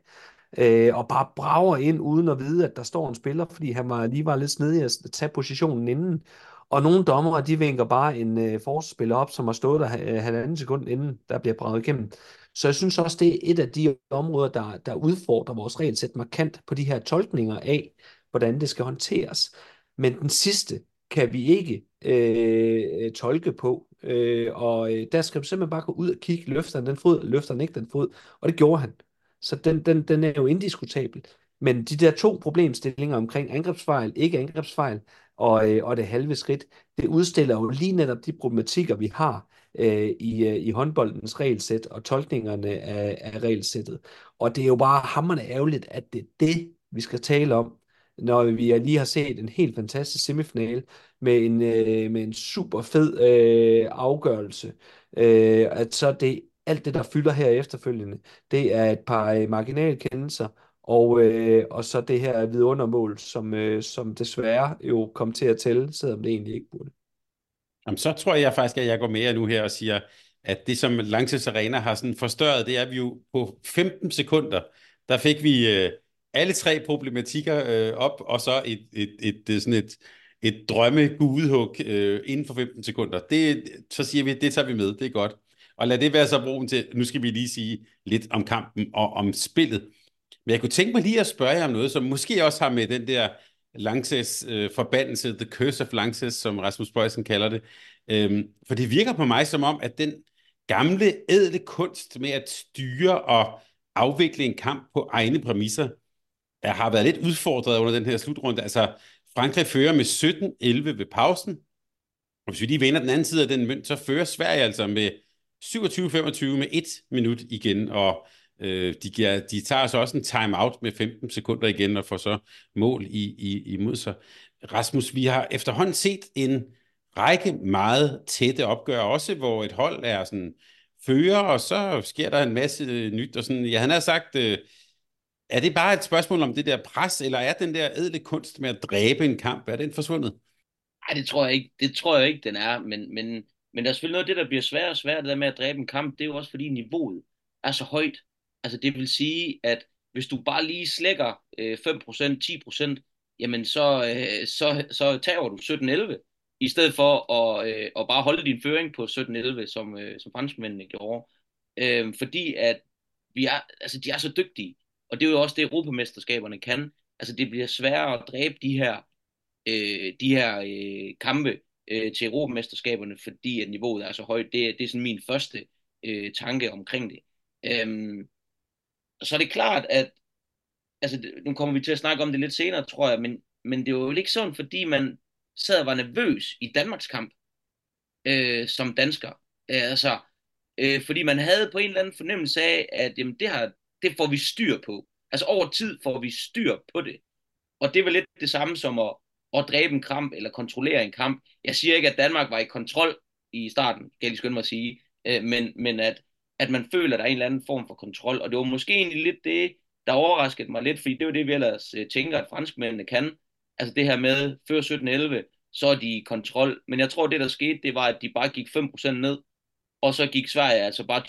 [SPEAKER 2] øh, og bare brager ind uden at vide, at der står en spiller, fordi han var lige var lidt snedig at tage positionen inden. Og nogle dommere, de vinker bare en øh, forsvarsspiller op, som har stået der øh, halvanden sekund inden, der bliver braget igennem. Så jeg synes også, det er et af de områder, der, der udfordrer vores regelsæt markant på de her tolkninger af, hvordan det skal håndteres. Men den sidste kan vi ikke øh, tolke på. Øh, og øh, der skal man simpelthen bare gå ud og kigge, løfter han den fod, løfter han ikke den fod, og det gjorde han. Så den, den, den er jo indiskutabel. Men de der to problemstillinger omkring angrebsfejl, ikke angrebsfejl, og, øh, og det halve skridt, det udstiller jo lige netop de problematikker, vi har øh, i, øh, i håndboldens regelsæt og tolkningerne af, af regelsættet. Og det er jo bare hammerne ærgerligt, at det er det, vi skal tale om, når vi lige har set en helt fantastisk semifinal med en, øh, med en super fed øh, afgørelse, øh, at så det alt det, der fylder her efterfølgende, det er et par øh, marginalkendelser, og, øh, og så det her vidundermål, som, øh, som desværre jo kom til at tælle, selvom det egentlig ikke burde.
[SPEAKER 1] Jamen, så tror jeg faktisk, at jeg går mere nu her og siger, at det, som Langtids Arena har sådan forstørret, det er, at vi jo på 15 sekunder, der fik vi øh, alle tre problematikker øh, op, og så et, et, et, et, sådan et, et drømme gudehug øh, inden for 15 sekunder. Det, så siger vi, det tager vi med, det er godt. Og lad det være så broen til, nu skal vi lige sige lidt om kampen og om spillet. Men jeg kunne tænke mig lige at spørge jer om noget, som måske også har med den der Langses øh, forbandelse, the curse of Langses, som Rasmus Bøjsen kalder det. Øhm, for det virker på mig som om, at den gamle, ædle kunst med at styre og afvikle en kamp på egne præmisser, er, har været lidt udfordret under den her slutrunde. Altså, Frankrig fører med 17-11 ved pausen, og hvis vi lige vender den anden side af den mønt, så fører Sverige altså med 27-25 med et minut igen, og øh, de, giver, de tager så også en timeout med 15 sekunder igen, og får så mål i, i, imod sig. Rasmus, vi har efterhånden set en række meget tætte opgør, også hvor et hold er sådan fører, og så sker der en masse øh, nyt, og sådan, ja, han har sagt, øh, er det bare et spørgsmål om det der pres, eller er den der edle kunst med at dræbe en kamp, er den forsvundet?
[SPEAKER 3] Nej, det tror jeg ikke, det tror jeg ikke, den er, men, men, men der er selvfølgelig noget af det, der bliver sværere og sværere, det der med at dræbe en kamp, det er jo også fordi niveauet er så højt. Altså det vil sige, at hvis du bare lige slækker øh, 5%, 10%, jamen så, øh, så, så tager du 17-11, i stedet for at, øh, at bare holde din føring på 17-11, som, øh, som franskmændene gjorde. Øh, fordi at vi er, altså de er så dygtige, og det er jo også det, europamesterskaberne kan. Altså det bliver sværere at dræbe de her, øh, de her øh, kampe øh, til europamesterskaberne, fordi at niveauet er så højt. Det, det er sådan min første øh, tanke omkring det. Øhm, så er det klart, at altså, nu kommer vi til at snakke om det lidt senere, tror jeg, men, men det var jo ikke sådan, fordi man sad og var nervøs i Danmarks kamp øh, som dansker. Øh, altså, øh, fordi man havde på en eller anden fornemmelse af, at jamen, det, her, det får vi styr på. Altså over tid får vi styr på det. Og det var lidt det samme som at, at dræbe en kamp eller kontrollere en kamp. Jeg siger ikke, at Danmark var i kontrol i starten, kan jeg lige skynde mig at sige, øh, men, men at, at man føler, at der er en eller anden form for kontrol. Og det var måske egentlig lidt det, der overraskede mig lidt, fordi det er jo det, vi ellers øh, tænker, at franskmændene kan. Altså det her med, før 17-11, så er de i kontrol. Men jeg tror, det der skete, det var, at de bare gik 5% ned, og så gik Sverige altså bare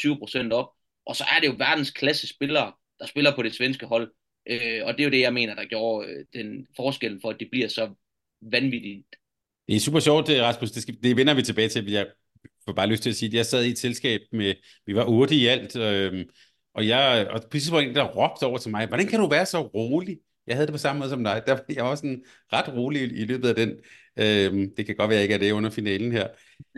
[SPEAKER 3] 20% op. Og så er det jo verdensklasse spillere, der spiller på det svenske hold. Øh, og det er jo det, jeg mener, der gjorde øh, den forskel for, at det bliver så vanvittigt.
[SPEAKER 1] Det er super sjovt, det, Rasmus. Det, skal, det vender vi tilbage til. Jeg får bare lyst til at sige, at jeg sad i et selskab med, vi var otte i alt, øh, og jeg, og pludselig var en, der råbte over til mig, hvordan kan du være så rolig? Jeg havde det på samme måde som dig. *laughs* Der, jeg var sådan ret rolig i, i løbet af den. Øh, det kan godt være, at jeg ikke er det under finalen her.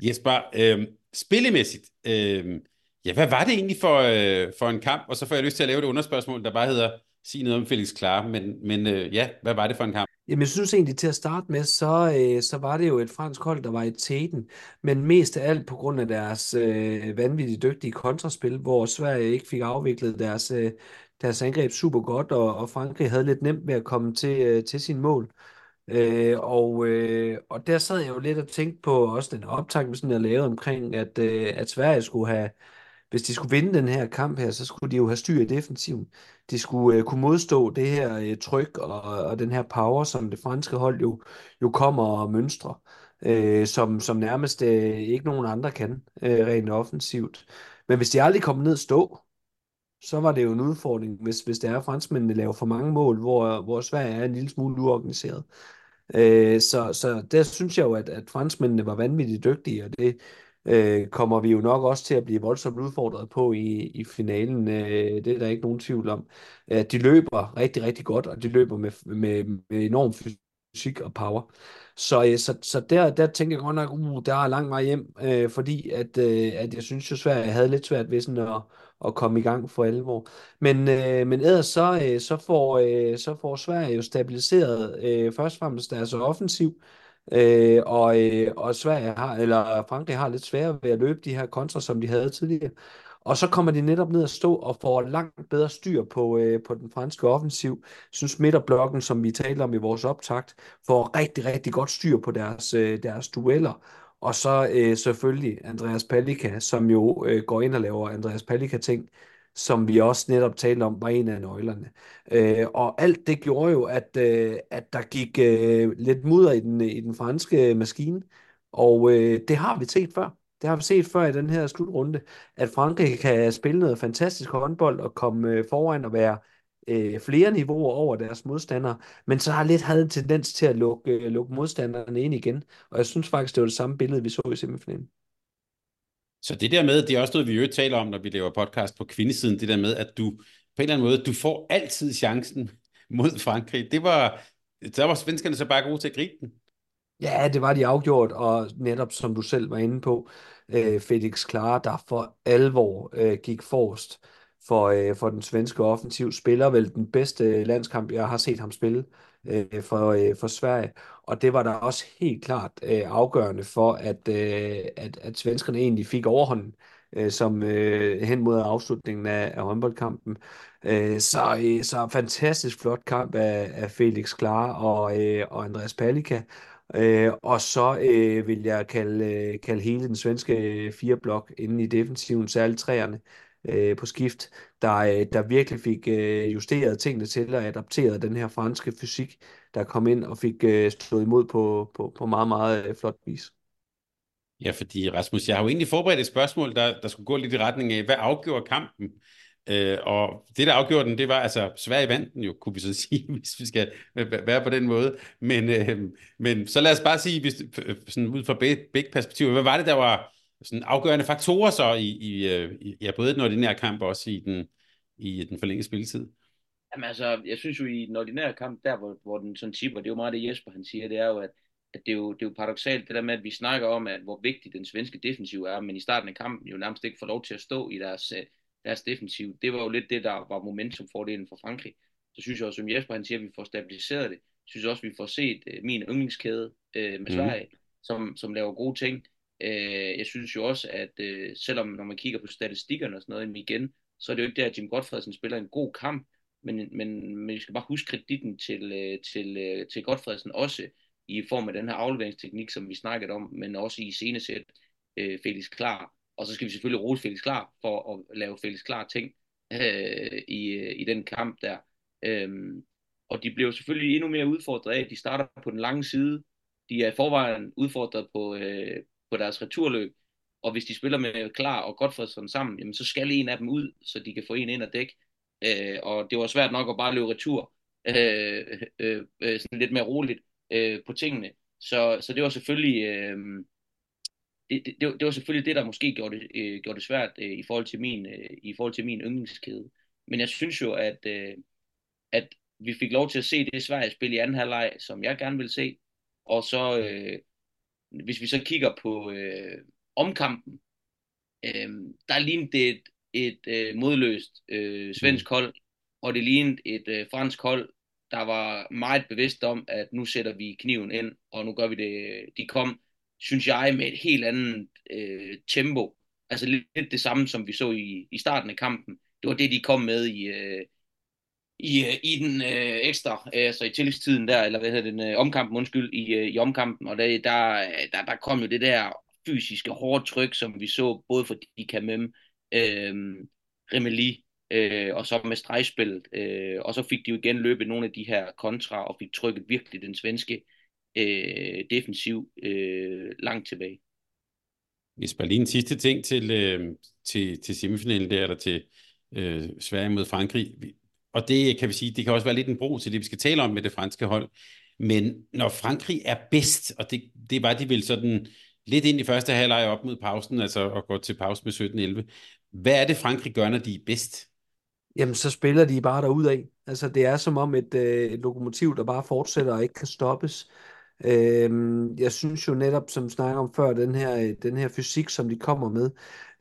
[SPEAKER 1] Jesper, øh, spillemæssigt, øh, ja, hvad var det egentlig for, øh, for en kamp? Og så får jeg lyst til at lave et underspørgsmål, der bare hedder, sige noget om Felix Klar, men, men øh, ja, hvad var det for en kamp?
[SPEAKER 2] Jamen, jeg synes egentlig til at starte med, så, øh, så var det jo et fransk hold, der var i tæten, men mest af alt på grund af deres øh, vanvittigt dygtige kontraspil, hvor Sverige ikke fik afviklet deres, øh, deres angreb super godt, og, og Frankrig havde lidt nemt ved at komme til, øh, til sin mål. Øh, og, øh, og der sad jeg jo lidt og tænkte på også den optag, sådan jeg lavede omkring, at, øh, at Sverige skulle have, hvis de skulle vinde den her kamp her, så skulle de jo have styr i defensiven. De skulle øh, kunne modstå det her øh, tryk og, og den her power, som det franske hold jo, jo kommer og mønstre, øh, som, som nærmest øh, ikke nogen andre kan, øh, rent offensivt. Men hvis de aldrig kommer ned og stå, så var det jo en udfordring, hvis, hvis det er, at franskmændene laver for mange mål, hvor, hvor Sverige er en lille smule uorganiseret. Øh, så, så der synes jeg jo, at, at franskmændene var vanvittigt dygtige, og det øh, kommer vi jo nok også til at blive voldsomt udfordret på i, i finalen. Øh, det er der ikke nogen tvivl om. Øh, de løber rigtig, rigtig godt, og de løber med, med, med enorm fysik og power. Så, øh, så, så der, der tænker jeg godt nok, uh, der er lang vej hjem, øh, fordi at, øh, at jeg synes jo Sverige havde lidt svært ved sådan at, at komme i gang for alvor. Men, øh, men ellers så, øh, så, får, øh, så får Sverige jo stabiliseret øh, først og fremmest deres offensiv, øh, Øh, og, øh, og Sverige har, eller Frankrig har lidt sværere ved at løbe de her kontra, som de havde tidligere. Og så kommer de netop ned at stå og får langt bedre styr på, øh, på den franske offensiv. Jeg synes midterblokken, som vi talte om i vores optakt, får rigtig, rigtig godt styr på deres, øh, deres dueller. Og så øh, selvfølgelig Andreas Palika, som jo øh, går ind og laver Andreas Palika-ting, som vi også netop talte om, var en af nøglerne. Øh, og alt det gjorde jo, at, øh, at der gik øh, lidt mudder i den, øh, i den franske maskine, og øh, det har vi set før. Det har vi set før i den her slutrunde, at Frankrig kan spille noget fantastisk håndbold og komme øh, foran og være øh, flere niveauer over deres modstandere, men så har lidt havde en tendens til at lukke, øh, lukke modstanderne ind igen. Og jeg synes faktisk, det var det samme billede, vi så i semifinalen.
[SPEAKER 1] Så det der med, det er også noget, vi jo taler om, når vi laver podcast på kvindesiden, det der med, at du på en eller anden måde, du får altid chancen mod Frankrig. Det var, der var svenskerne så bare gode til at gribe den.
[SPEAKER 2] Ja, det var de afgjort, og netop som du selv var inde på, øh, Felix Klar, der for alvor øh, gik forrest for, øh, for den svenske offensiv, spiller vel den bedste øh, landskamp, jeg har set ham spille øh, for, øh, for Sverige. Og det var da også helt klart øh, afgørende for, at, øh, at, at svenskerne egentlig fik overhånden øh, som øh, hen mod afslutningen af, af håndboldkampen. Øh, så, øh, så fantastisk flot kamp af, af Felix Klar og, øh, og Andreas Palika. Øh, og så øh, vil jeg kalde, øh, kalde hele den svenske øh, fire blok i defensiven, særligt træerne, øh, på skift, der, øh, der virkelig fik øh, justeret tingene til og adapteret den her franske fysik, der kom ind og fik øh, stået imod på, på, på meget, meget øh, flot vis.
[SPEAKER 1] Ja, fordi Rasmus, jeg har jo egentlig forberedt et spørgsmål, der, der skulle gå lidt i retning af, hvad afgjorde kampen? Øh, og det, der afgjorde den, det var altså Sverige vandt den jo, kunne vi så *laughs* sige, hvis vi skal være på den måde. Men, øh, men så lad os bare sige, hvis, øh, øh, sådan ud fra begge perspektiver, hvad var det, der var sådan afgørende faktorer så i, i, i ja, både den ordinære kamp og også i den, i den forlængede spilletid?
[SPEAKER 3] Jamen altså, jeg synes jo i den ordinære kamp, der hvor, hvor den sådan tipper, det er jo meget det Jesper han siger, det er jo, at, at det, er jo, det er jo paradoxalt, det der med, at vi snakker om, at hvor vigtig den svenske defensiv er, men i starten af kampen jo nærmest ikke får lov til at stå i deres, øh, deres defensiv. Det var jo lidt det, der var momentumfordelen for Frankrig. Så synes jeg også, som Jesper han siger, at vi får stabiliseret det. Jeg synes også, at vi får set uh, min yndlingskæde uh, med mhm. Sverige, mm. som, som laver gode ting. Uh, jeg synes jo også, at uh, selvom når man kigger på statistikkerne og sådan noget igen, så er det jo ikke der, at Jim Godfredsen spiller en god kamp, men, men, men vi skal bare huske kreditten til, øh, til, øh, til Godfredsen også i form af den her afleveringsteknik, som vi snakkede om, men også i scenesæt øh, Felix Klar og så skal vi selvfølgelig rose Felix Klar for at lave Felix Klar ting øh, i, øh, i den kamp der. Øhm, og de blev selvfølgelig endnu mere udfordret af, at de starter på den lange side. De er i forvejen udfordret på, øh, på deres returløb. Og hvis de spiller med Klar og Godfredsen sammen, jamen, så skal en af dem ud, så de kan få en ind og dække. Øh, og det var svært nok at bare løbe retur. Øh, øh, øh, sådan lidt mere roligt øh, på tingene. Så, så det var selvfølgelig... Øh, det, det, det var selvfølgelig det, der måske gjorde det, øh, gjorde det svært øh, i, forhold til min, øh, i forhold til min yndlingskæde. Men jeg synes jo, at, øh, at vi fik lov til at se det Sverige spil i anden halvleg, som jeg gerne vil se. Og så, øh, hvis vi så kigger på øh, omkampen, øh, der lignede det et, et øh, modløst øh, svensk mm. hold, og det lignede et øh, fransk hold, der var meget bevidst om, at nu sætter vi kniven ind, og nu gør vi det. De kom synes jeg, med et helt andet øh, tempo. Altså lidt det samme, som vi så i, i starten af kampen. Det var det, de kom med i, øh, i, øh, i den øh, ekstra, altså i tillægstiden der, eller hvad hedder den, øh, omkampen, undskyld, i, øh, i omkampen. Og der, der, der, der kom jo det der fysiske hårde tryk, som vi så både for Dika Mem, øh, Remeli, øh, og så med stregspillet. Øh, og så fik de jo igen løbet nogle af de her kontra, og fik trykket virkelig den svenske øh, defensiv øh, langt tilbage.
[SPEAKER 1] Hvis bare lige en sidste ting til, øh, til, til semifinalen der, eller til øh, Sverige mod Frankrig. Og det kan vi sige, det kan også være lidt en bro til det, vi skal tale om med det franske hold. Men når Frankrig er bedst, og det, det var de vel sådan lidt ind i første halvleg op mod pausen, altså at gå til pause med 17-11. Hvad er det, Frankrig gør, når de er bedst?
[SPEAKER 2] Jamen, så spiller de bare derud af. Altså, det er som om et, øh, et lokomotiv, der bare fortsætter og ikke kan stoppes. Øhm, jeg synes jo netop, som vi snakker om før, den her, øh, den her fysik, som de kommer med,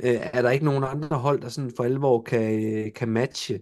[SPEAKER 2] øh, er der ikke nogen andre hold, der sådan for alvor kan, øh, kan matche,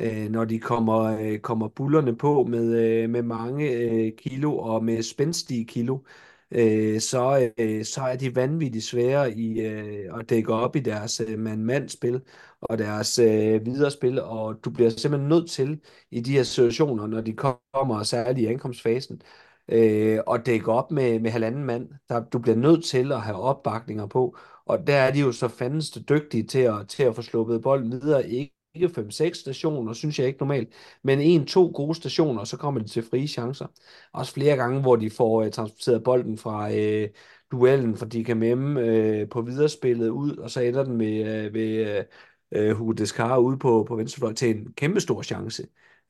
[SPEAKER 2] øh, når de kommer, øh, kommer bullerne på med, øh, med mange øh, kilo og med spændstige kilo. Øh, Øh, så, øh, så er de vanvittigt svære i øh, at dække op i deres øh, mand-mand-spil og deres øh, videre spil, og du bliver simpelthen nødt til i de her situationer, når de kommer, særligt i ankomstfasen, øh, og dække op med, med halvanden mand. Der, du bliver nødt til at have opbakninger på, og der er de jo så fandens dygtige til at, til at få sluppet bolden videre. Ikke ikke 5-6 stationer, synes jeg ikke normalt, men en-to gode stationer, og så kommer de til frie chancer. Også flere gange, hvor de får øh, transporteret bolden fra øh, duellen fra DKMM øh, på viderespillet ud, og så ender den med, øh, ved øh, øh Hugo Descar ude på, på venstrefløj til en kæmpe stor chance.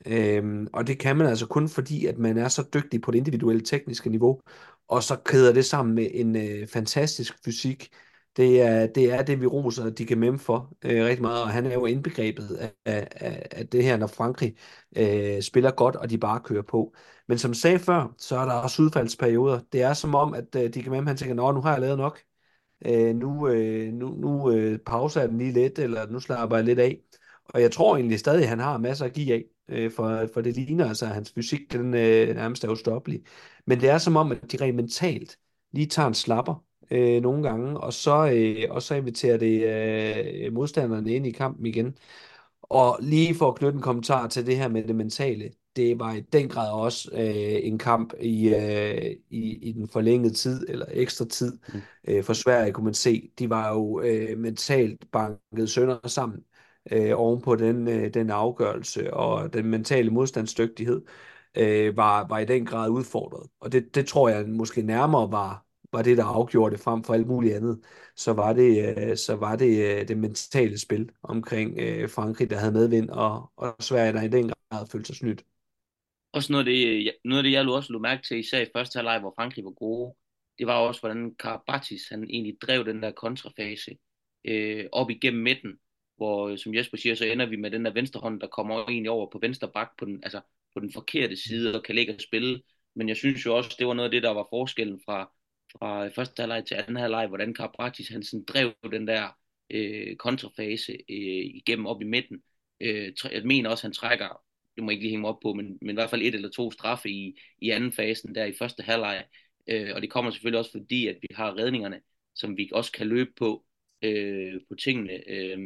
[SPEAKER 2] Øhm, og det kan man altså kun fordi, at man er så dygtig på det individuelle tekniske niveau, og så kæder det sammen med en øh, fantastisk fysik. Det er, det er det, vi roser de kan Mem for øh, rigtig meget, og han er jo indbegrebet af, af, af det her, når Frankrig øh, spiller godt, og de bare kører på. Men som sagde før, så er der også udfaldsperioder. Det er som om, at øh, kan Mem, han tænker, nå, nu har jeg lavet nok. Øh, nu øh, nu, nu øh, pauser jeg den lige lidt, eller nu slapper jeg lidt af. Og jeg tror egentlig stadig, at han har masser at give af øh, for, for det ligner altså, at hans fysik den, øh, nærmest er ustoppelig. Men det er som om, at de rent mentalt lige tager en slapper øh, nogle gange, og så, øh, og så inviterer det øh, modstanderne ind i kampen igen. Og lige for at knytte en kommentar til det her med det mentale, det var i den grad også øh, en kamp i, øh, i, i den forlængede tid, eller ekstra tid, mm. øh, for Sverige kunne man se. De var jo øh, mentalt banket sønder sammen øh, ovenpå den, øh, den afgørelse, og den mentale modstandsdygtighed øh, var, var i den grad udfordret. Og det, det tror jeg måske nærmere var, var det, der afgjorde det frem for alt muligt andet. Så var det, øh, så var det øh, det mentale spil omkring øh, Frankrig, der havde medvind, og, og Sverige, der i den grad følte sig snydt.
[SPEAKER 3] Også noget af det, øh, noget af det jeg også lå mærke til, især i første halvleg, hvor Frankrig var gode, det var også, hvordan Karabatis, han egentlig drev den der kontrafase øh, op igennem midten, hvor, øh, som Jesper siger, så ender vi med den der venstre hånd, der kommer egentlig over på venstre bak på den, altså på den forkerte side og kan ligge og spille. Men jeg synes jo også, det var noget af det, der var forskellen fra, fra første halvleg til anden halvleg, hvordan Karabatis han sådan drev den der øh, kontrafase øh, igennem op i midten. Øh, jeg mener også, han trækker, det må jeg ikke lige hænge op på, men, men i hvert fald et eller to straffe i, i anden fasen der i første halvleg. Øh, og det kommer selvfølgelig også fordi, at vi har redningerne, som vi også kan løbe på, øh, på tingene. Øh,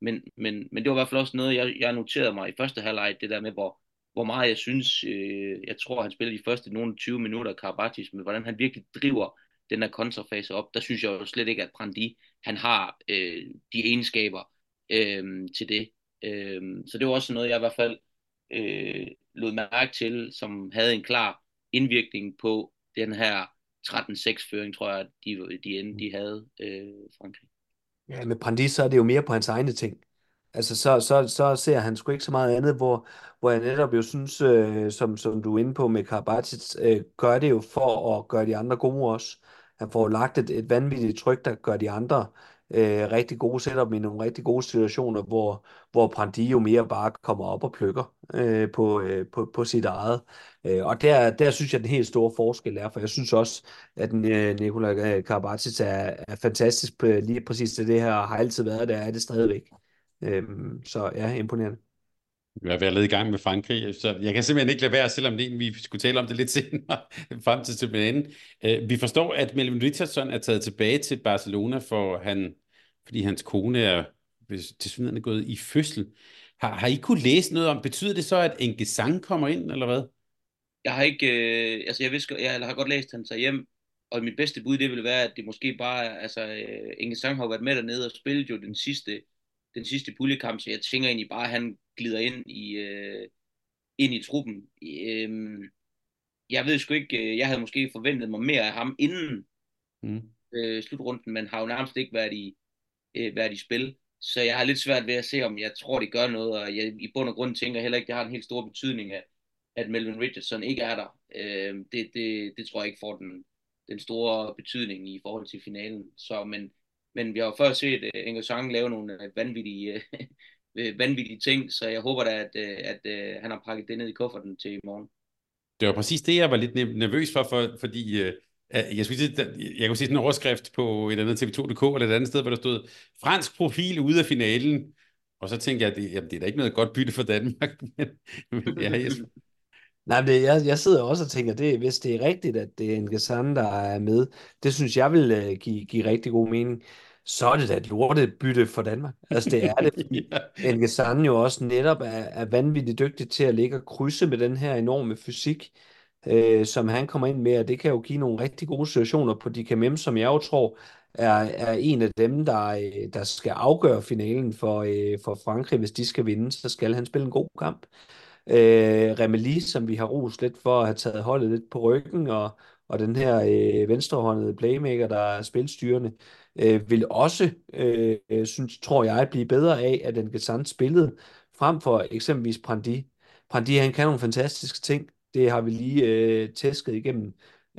[SPEAKER 3] men, men, men det var i hvert fald også noget, jeg, jeg noterede mig i første halvleg, det der med, hvor, hvor meget jeg synes, øh, jeg tror, han spillede de første nogle 20 minutter af Karabatis, men hvordan han virkelig driver den der kontrafase op, der synes jeg jo slet ikke, at Brandi, han har øh, de egenskaber øh, til det. Øh, så det var også noget, jeg i hvert fald øh, lod mærke til, som havde en klar indvirkning på den her 13-6-føring, tror jeg, de, de, de havde øh, Frankrig.
[SPEAKER 2] Ja, med Brandi, så er det jo mere på hans egne ting. Altså, så, så, så ser han sgu ikke så meget andet, hvor, hvor jeg netop jo synes, øh, som, som du er inde på med Karabatic, øh, gør det jo for at gøre de andre gode også. Han får lagt et, et vanvittigt tryk, der gør de andre øh, rigtig gode setup i nogle rigtig gode situationer, hvor, hvor Brandi jo mere bare kommer op og plukker øh, på, øh, på, på sit eget. Øh, og der, der synes jeg, den helt store forskel er, for jeg synes også, at øh, Nikola øh, Karabatic er, er fantastisk på lige præcis det, det her har altid været, der er det stadigvæk. Øh, så ja, imponerende.
[SPEAKER 1] Vi har været i gang med Frankrig, så jeg kan simpelthen ikke lade være, selvom det, vi skulle tale om det lidt *laughs* senere, frem til tilbage. Øh, vi forstår, at Melvin Richardson er taget tilbage til Barcelona, for han, fordi hans kone er til synligheden gået i fødsel. Har, har I kunne læse noget om, betyder det så, at Enke Sang kommer ind, eller hvad?
[SPEAKER 3] Jeg har ikke, øh, altså jeg, vidste, jeg har godt læst, at han tager hjem, og mit bedste bud, det vil være, at det måske bare, altså øh, Inge Sang har været med dernede og spillet jo den sidste, den sidste puljekamp, så jeg tænker egentlig bare, at han glider ind i, øh, ind i truppen. Øh, jeg ved sgu ikke, øh, jeg havde måske forventet mig mere af ham inden mm. øh, slutrunden, men har jo nærmest ikke været i, øh, været i spil. Så jeg har lidt svært ved at se, om jeg tror, det gør noget, og jeg i bund og grund tænker heller ikke, det har en helt stor betydning, at, at Melvin Richardson ikke er der. Øh, det, det, det tror jeg ikke får den, den store betydning i forhold til finalen. Så, men, men vi har jo før set øh, uh, Inger Sang lave nogle uh, vanvittige, uh, *laughs* vanvittige ting, så jeg håber da, at, uh, at uh, han har pakket det ned i kufferten til i morgen.
[SPEAKER 1] Det var præcis det, jeg var lidt nervøs for, for fordi uh, jeg, skulle sige, jeg kunne se sådan en overskrift på et andet TV2.dk eller et andet sted, hvor der stod fransk profil ude af finalen. Og så tænkte jeg, at det, jamen, det er da ikke noget godt bytte for Danmark. *laughs* men, men ja, jeg,
[SPEAKER 2] Nej, men det, jeg, jeg sidder også og tænker, det, hvis det er rigtigt, at det er en Gazan, der er med, det synes jeg vil uh, give, give rigtig god mening. Så er det da et lortebytte for Danmark. Altså det er det, *laughs* fordi ja. Jo også netop er, er vanvittigt dygtig til at ligge og krydse med den her enorme fysik, øh, som han kommer ind med, og det kan jo give nogle rigtig gode situationer på de Mem, som jeg jo tror er, er en af dem, der, øh, der skal afgøre finalen for, øh, for Frankrig. Hvis de skal vinde, så skal han spille en god kamp. Øh, Remeli, som vi har rost lidt for at have taget holdet lidt på ryggen, og, og den her øh, venstrehåndede playmaker, der er spilstyrende, øh, vil også, øh, synes, tror jeg, blive bedre af, at den kan spillede frem for eksempelvis Prandi. Prandi, han kan nogle fantastiske ting. Det har vi lige øh, tæsket igennem.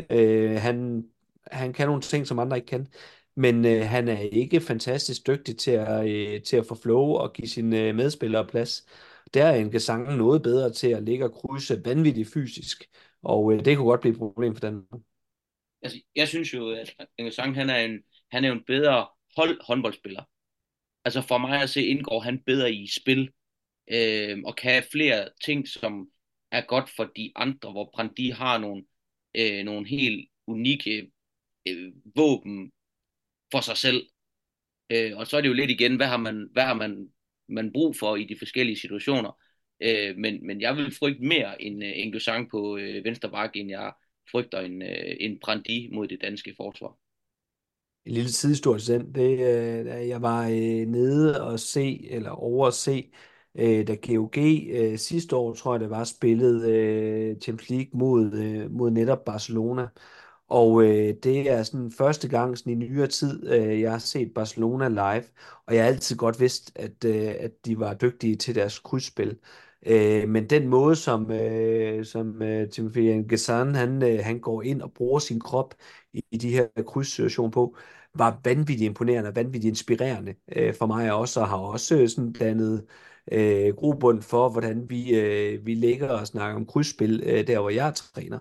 [SPEAKER 2] Øh, han, han kan nogle ting, som andre ikke kan. Men øh, han er ikke fantastisk dygtig til at, øh, til at få flow og give sine øh, medspillere plads. Der er en gesang noget bedre til at ligge og krydse vanvittigt fysisk, og øh, det kunne godt blive et problem for Danmark.
[SPEAKER 3] Altså, jeg synes jo, at Sang, han er en, han er en bedre hold håndboldspiller. Altså for mig at se, indgår han bedre i spil, øh, og kan flere ting, som er godt for de andre, hvor Brandi har nogle, øh, nogle helt unikke øh, våben for sig selv. Øh, og så er det jo lidt igen, hvad har man, hvad har man, man brug for i de forskellige situationer. Øh, men, men jeg vil frygte mere en, øh, en Gusang på øh, venstre bakke, end jeg frygter en, øh, en Brandi mod det danske forsvar.
[SPEAKER 2] en lille sidehistorie til den. Det, øh, jeg var øh, nede og se, eller over at se, øh, da GOG øh, sidste år, tror jeg det var, spillet øh, Champions League mod, øh, mod netop Barcelona. Og øh, det er sådan første gang sådan i nyere tid, øh, jeg har set Barcelona live, og jeg har altid godt vidst, at, øh, at de var dygtige til deres krydsspil. Øh, men den måde, som, øh, som øh, Timothy Gazan, han, øh, han går ind og bruger sin krop i, i de her krydssituationer på, var vanvittigt imponerende og vanvittigt inspirerende øh, for mig også, og har også øh, sådan dannet øh, grobund for, hvordan vi, øh, vi ligger og snakker om krydsspil, øh, der hvor jeg træner.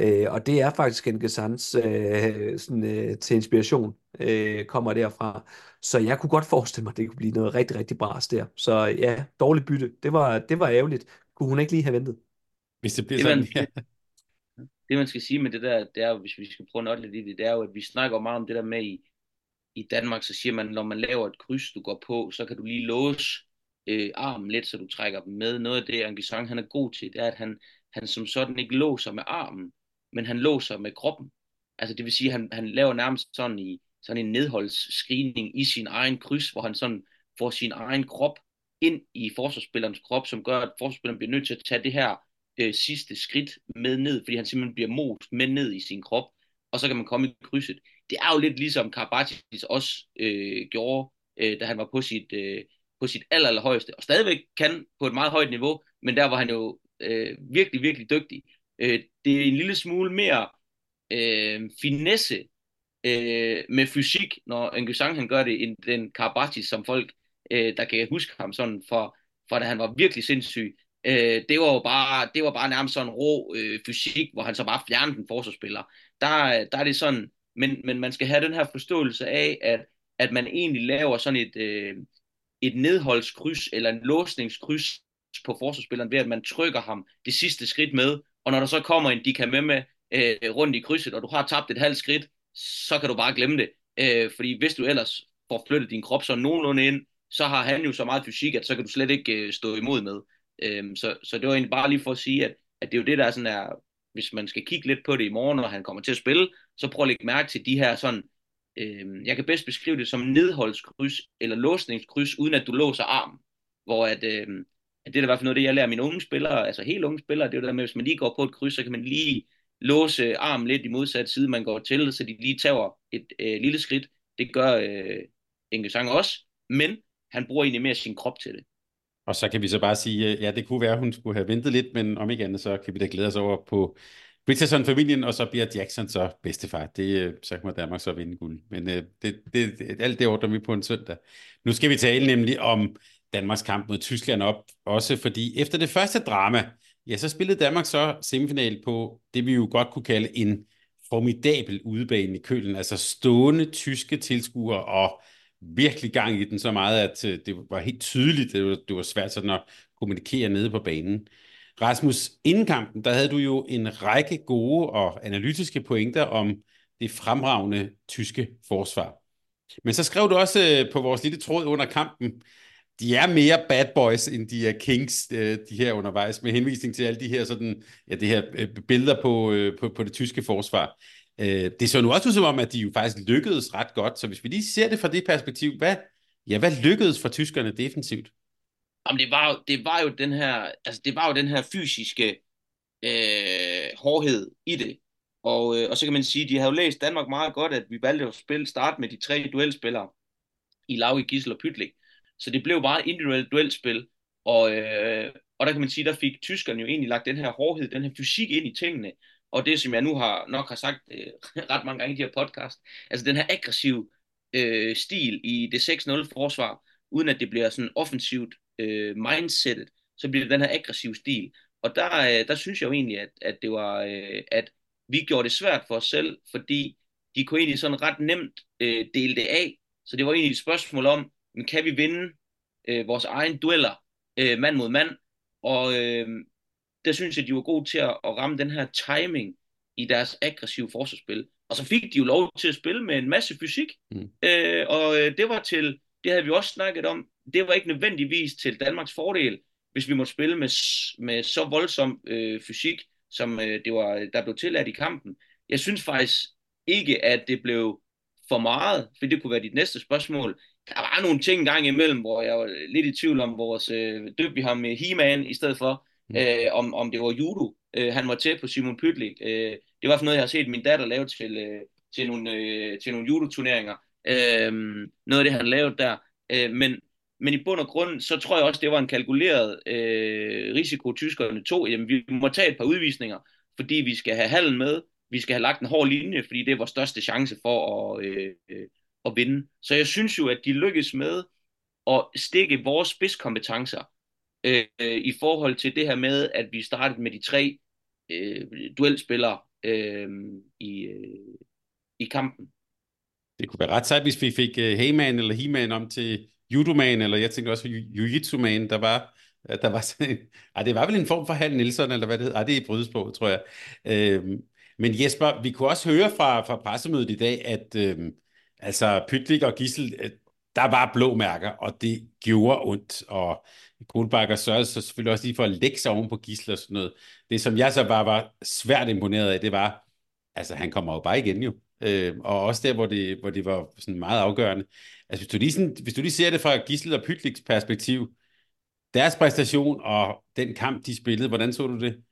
[SPEAKER 2] Øh, og det er faktisk en Gesans øh, sådan, øh, til inspiration, øh, kommer derfra. Så jeg kunne godt forestille mig, at det kunne blive noget rigtig, rigtig bras der. Så ja, dårligt bytte. Det var, det var ærgerligt. Kunne hun ikke lige have ventet?
[SPEAKER 1] Hvis det bliver det, sådan,
[SPEAKER 3] man, ja. Det man skal sige med det der, det er hvis vi skal prøve noget lidt i det, det er jo, at vi snakker meget om det der med i, i Danmark, så siger man, når man laver et kryds, du går på, så kan du lige låse øh, armen lidt, så du trækker dem med. Noget af det, Angisang han er god til, det er, at han, han som sådan ikke låser med armen, men han låser med kroppen. Altså det vil sige, at han, han laver nærmest sådan, i, sådan en nedholdsscreening i sin egen kryds, hvor han sådan får sin egen krop ind i forsvarsspillerens krop, som gør, at forsvarsspilleren bliver nødt til at tage det her øh, sidste skridt med ned, fordi han simpelthen bliver most med ned i sin krop, og så kan man komme i krydset. Det er jo lidt ligesom Karabatis også øh, gjorde, øh, da han var på sit, øh, på sit aller, allerhøjeste, og stadigvæk kan på et meget højt niveau, men der var han jo øh, virkelig, virkelig dygtig. Øh, det er en lille smule mere øh, finesse øh, med fysik, når Nguyen han gør det, end den Karabachi, som folk, øh, der kan huske ham sådan for, for da han var virkelig sindssyg. Øh, det var jo bare, det var bare nærmest sådan rå øh, fysik, hvor han så bare fjernede den forsvarsspiller. Der, der er det sådan, men, men man skal have den her forståelse af, at, at man egentlig laver sådan et, øh, et nedholdskryds eller en låsningskryds på forsvarsspilleren ved, at man trykker ham det sidste skridt med, og når der så kommer en, de kan med med øh, rundt i krydset, og du har tabt et halvt skridt, så kan du bare glemme det. Øh, fordi hvis du ellers får flyttet din krop så nogenlunde ind, så har han jo så meget fysik, at så kan du slet ikke øh, stå imod med. Øh, så, så det var egentlig bare lige for at sige, at, at det er jo det, der er sådan er, hvis man skal kigge lidt på det i morgen, når han kommer til at spille, så prøv at lægge mærke til de her sådan, øh, jeg kan bedst beskrive det som nedholdskryds eller låsningskryds, uden at du låser armen. Hvor at, øh, det er i hvert fald noget, det jeg lærer mine unge spillere, altså helt unge spillere, det er jo det der med, hvis man lige går på et kryds, så kan man lige låse armen lidt i modsat side, man går til, så de lige tager et øh, lille skridt. Det gør øh, Inge Sang også, men han bruger egentlig mere sin krop til det.
[SPEAKER 1] Og så kan vi så bare sige, øh, ja, det kunne være, at hun skulle have ventet lidt, men om ikke andet, så kan vi da glæde os over på Richardson-familien, og så bliver Jackson så bedstefar. Det, øh, så må Danmark så vinde guld. Men øh, det, det, det, alt det ordner vi på en søndag. Nu skal vi tale nemlig om Danmarks kamp mod Tyskland op, også fordi efter det første drama, ja, så spillede Danmark så semifinal på det, vi jo godt kunne kalde en formidabel udebane i kølen, altså stående tyske tilskuere og virkelig gang i den så meget, at øh, det var helt tydeligt, det var, det var svært sådan at kommunikere nede på banen. Rasmus, inden kampen, der havde du jo en række gode og analytiske pointer om det fremragende tyske forsvar. Men så skrev du også øh, på vores lille tråd under kampen, de er mere bad boys, end de er kings, øh, de her undervejs, med henvisning til alle de her, sådan, ja, det her øh, billeder på, øh, på, på det tyske forsvar. Øh, det så nu også ud som om, at de jo faktisk lykkedes ret godt, så hvis vi lige ser det fra det perspektiv, hvad, ja, hvad lykkedes for tyskerne defensivt?
[SPEAKER 3] Jamen, det var det var jo den her, altså det var jo den her fysiske øh, hårdhed i det. Og, øh, og så kan man sige, de havde jo læst Danmark meget godt, at vi valgte at spille start med de tre duelspillere i Lauge, Gissel og Pytlik. Så det blev bare et individuelt duelspil. Og, øh, og der kan man sige, der fik tyskerne jo egentlig lagt den her hårdhed, den her fysik ind i tingene. Og det, som jeg nu har nok har sagt øh, *laughs* ret mange gange i de her podcast, altså den her aggressiv øh, stil i det 6-0 forsvar, uden at det bliver sådan offensivt øh, mindsetet, så bliver det den her aggressiv stil. Og der, øh, der synes jeg jo egentlig, at, at det var, øh, at vi gjorde det svært for os selv, fordi de kunne egentlig sådan ret nemt øh, dele det af. Så det var egentlig et spørgsmål om, men kan vi vinde øh, vores egen dueller øh, mand mod mand? Og øh, der synes jeg, de var gode til at, at ramme den her timing i deres aggressive forsvarsspil. Og så fik de jo lov til at spille med en masse fysik. Mm. Øh, og øh, det var til, det havde vi også snakket om, det var ikke nødvendigvis til Danmarks fordel, hvis vi måtte spille med, med så voldsom øh, fysik, som øh, det var, der blev tilladt i kampen. Jeg synes faktisk ikke, at det blev for meget? For det kunne være dit næste spørgsmål. Der var nogle ting gang imellem, hvor jeg var lidt i tvivl om vores øh, døb vi ham med He-Man i stedet for, mm. øh, om, om det var judo. Øh, han var tæt på Simon Pytlik. Øh, det var for noget, jeg har set min datter lave til, øh, til nogle, øh, til nogle judo-turneringer. Øh, noget af det, han lavede der. Øh, men, men i bund og grund, så tror jeg også, det var en kalkuleret øh, risiko, tyskerne tog. Jamen, vi må tage et par udvisninger, fordi vi skal have hallen med, vi skal have lagt en hård linje, fordi det er vores største chance for at, øh, øh, at vinde. Så jeg synes jo, at de lykkes med at stikke vores spidskompetencer øh, i forhold til det her med, at vi startede med de tre øh, duelspillere øh, i, øh, i kampen.
[SPEAKER 1] Det kunne være ret sejt, hvis vi fik øh, Heyman eller He-Man om til Judoman, eller jeg tænker også Jiu-Jitsu-man, der var, øh, der var sådan en, ej, det var vel en form for Hal Nielsen, eller hvad det hedder, ej, det er i brydesprog, tror jeg. Øhm, men Jesper, vi kunne også høre fra, fra pressemødet i dag, at øhm, altså Pytlik og Gissel, øh, der var blå mærker, og det gjorde ondt, og Kohlbakker sørgede så selvfølgelig også lige for at lægge sig oven på Gissel og sådan noget. Det, som jeg så bare var svært imponeret af, det var, altså han kommer jo bare igen jo. Øh, og også der, hvor det, hvor det var sådan meget afgørende. Altså hvis du lige, sådan, hvis du lige ser det fra Gissel og Pytliks perspektiv, deres præstation og den kamp, de spillede, hvordan så du det?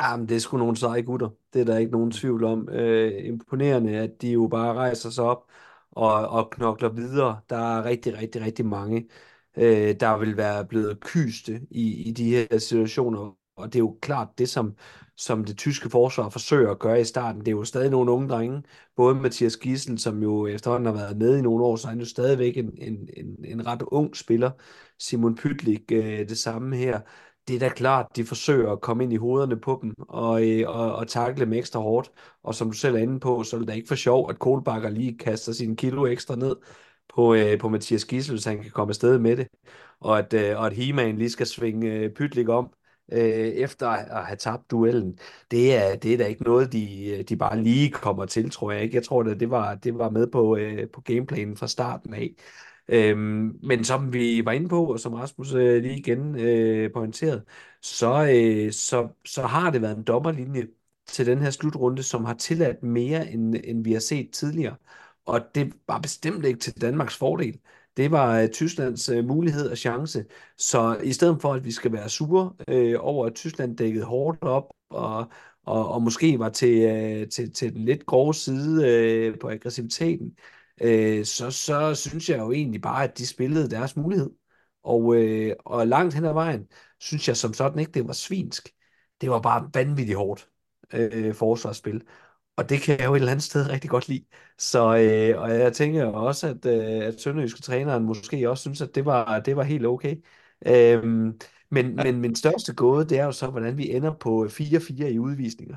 [SPEAKER 2] Jamen, det er sgu nogle seje gutter. Det er der ikke nogen tvivl om. Øh, imponerende, at de jo bare rejser sig op og, og knokler videre. Der er rigtig, rigtig, rigtig mange, øh, der vil være blevet kyste i, i de her situationer. Og det er jo klart det, som, som det tyske forsvar forsøger at gøre i starten. Det er jo stadig nogle unge drenge. Både Mathias Gissel, som jo efterhånden har været med i nogle år, så er han jo stadigvæk en, en, en, en ret ung spiller. Simon Pytlik, øh, det samme her det er da klart, de forsøger at komme ind i hovederne på dem og, øh, og, og takle dem ekstra hårdt. Og som du selv er inde på, så er det da ikke for sjov, at Kohlbakker lige kaster sin kilo ekstra ned på, øh, på Mathias Gissel, hvis han kan komme afsted med det. Og at, øh, og at He-Man lige skal svinge øh, pytlik om øh, efter at have tabt duellen. Det er, det er da ikke noget, de, øh, de bare lige kommer til, tror jeg ikke. Jeg tror, at det var, det var med på, øh, på gameplanen fra starten af. Øhm, men som vi var inde på, og som Rasmus øh, lige igen øh, pointerede, så, øh, så, så har det været en dommerlinje til den her slutrunde, som har tilladt mere, end, end vi har set tidligere. Og det var bestemt ikke til Danmarks fordel. Det var øh, Tysklands øh, mulighed og chance. Så i stedet for, at vi skal være sure øh, over, at Tyskland dækkede hårdt op, og, og, og måske var til, øh, til, til den lidt grove side øh, på aggressiviteten, øh, så, så synes jeg jo egentlig bare, at de spillede deres mulighed. Og, øh, og langt hen ad vejen, synes jeg som sådan ikke, det var svinsk. Det var bare vanvittigt hårdt øh, forsvarsspil. Og det kan jeg jo et eller andet sted rigtig godt lide. Så, øh, og jeg tænker også, at, øh, at Sønderjyske træneren måske også synes, at det var, det var helt okay. Øhm, men, men min største gåde, det er jo så, hvordan vi ender på 4-4 i udvisninger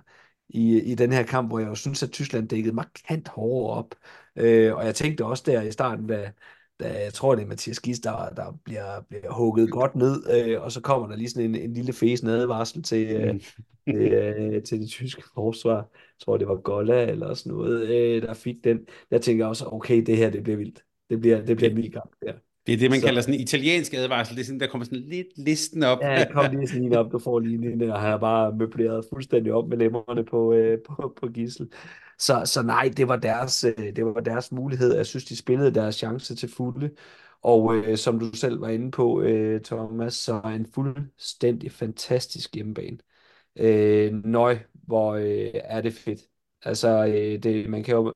[SPEAKER 2] i, i den her kamp, hvor jeg jo synes, at Tyskland dækkede markant hårdere op. Øh, og jeg tænkte også der i starten, da, da jeg tror, det er Mathias Gis, der, der bliver, bliver hugget godt ned, øh, og så kommer der lige sådan en, en lille fæsende advarsel til, øh, mm. til, øh, til det tyske forsvar. Jeg tror, det var Golla eller sådan noget, øh, der fik den. Jeg tænker også, okay, det her, det bliver vildt. Det bliver, det bliver en vild kamp, ja.
[SPEAKER 1] Det er det, man så. kalder sådan en italiensk advarsel. Det er sådan, der kommer sådan lidt listen op.
[SPEAKER 2] Ja, kom lige sådan en op, du får lige en, og har bare møbleret fuldstændig op med lemmerne på, øh, på, på gissel. Så, så nej, det var, deres, øh, det var deres mulighed. Jeg synes, de spillede deres chance til fulde. Og øh, som du selv var inde på, øh, Thomas, så en fuldstændig fantastisk hjemmebane. Øh, nøj, hvor øh, er det fedt. Altså, øh, det, man kan jo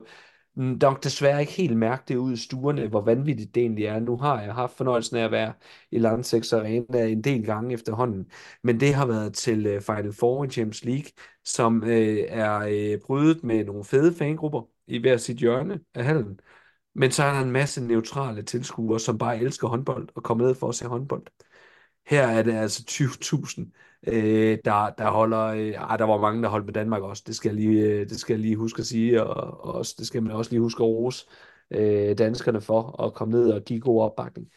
[SPEAKER 2] Mm, nok desværre ikke helt mærke det ud i stuerne, hvor vanvittigt det egentlig er. Nu har jeg haft fornøjelsen af at være i Landsex Arena en del gange efterhånden, men det har været til øh, Final Four i Champions League, som øh, er øh, brydet med nogle fede fangrupper i hver sit hjørne af hallen. Men så er der en masse neutrale tilskuere, som bare elsker håndbold og kommer ned for at se håndbold. Her er det altså 20.000, øh, der, der holder... Øh, ej, der var mange, der holdt med Danmark også. Det skal jeg lige, øh, det skal jeg lige huske at sige, og, og også, det skal man også lige huske at rose øh, danskerne for at komme ned og give god opbakning.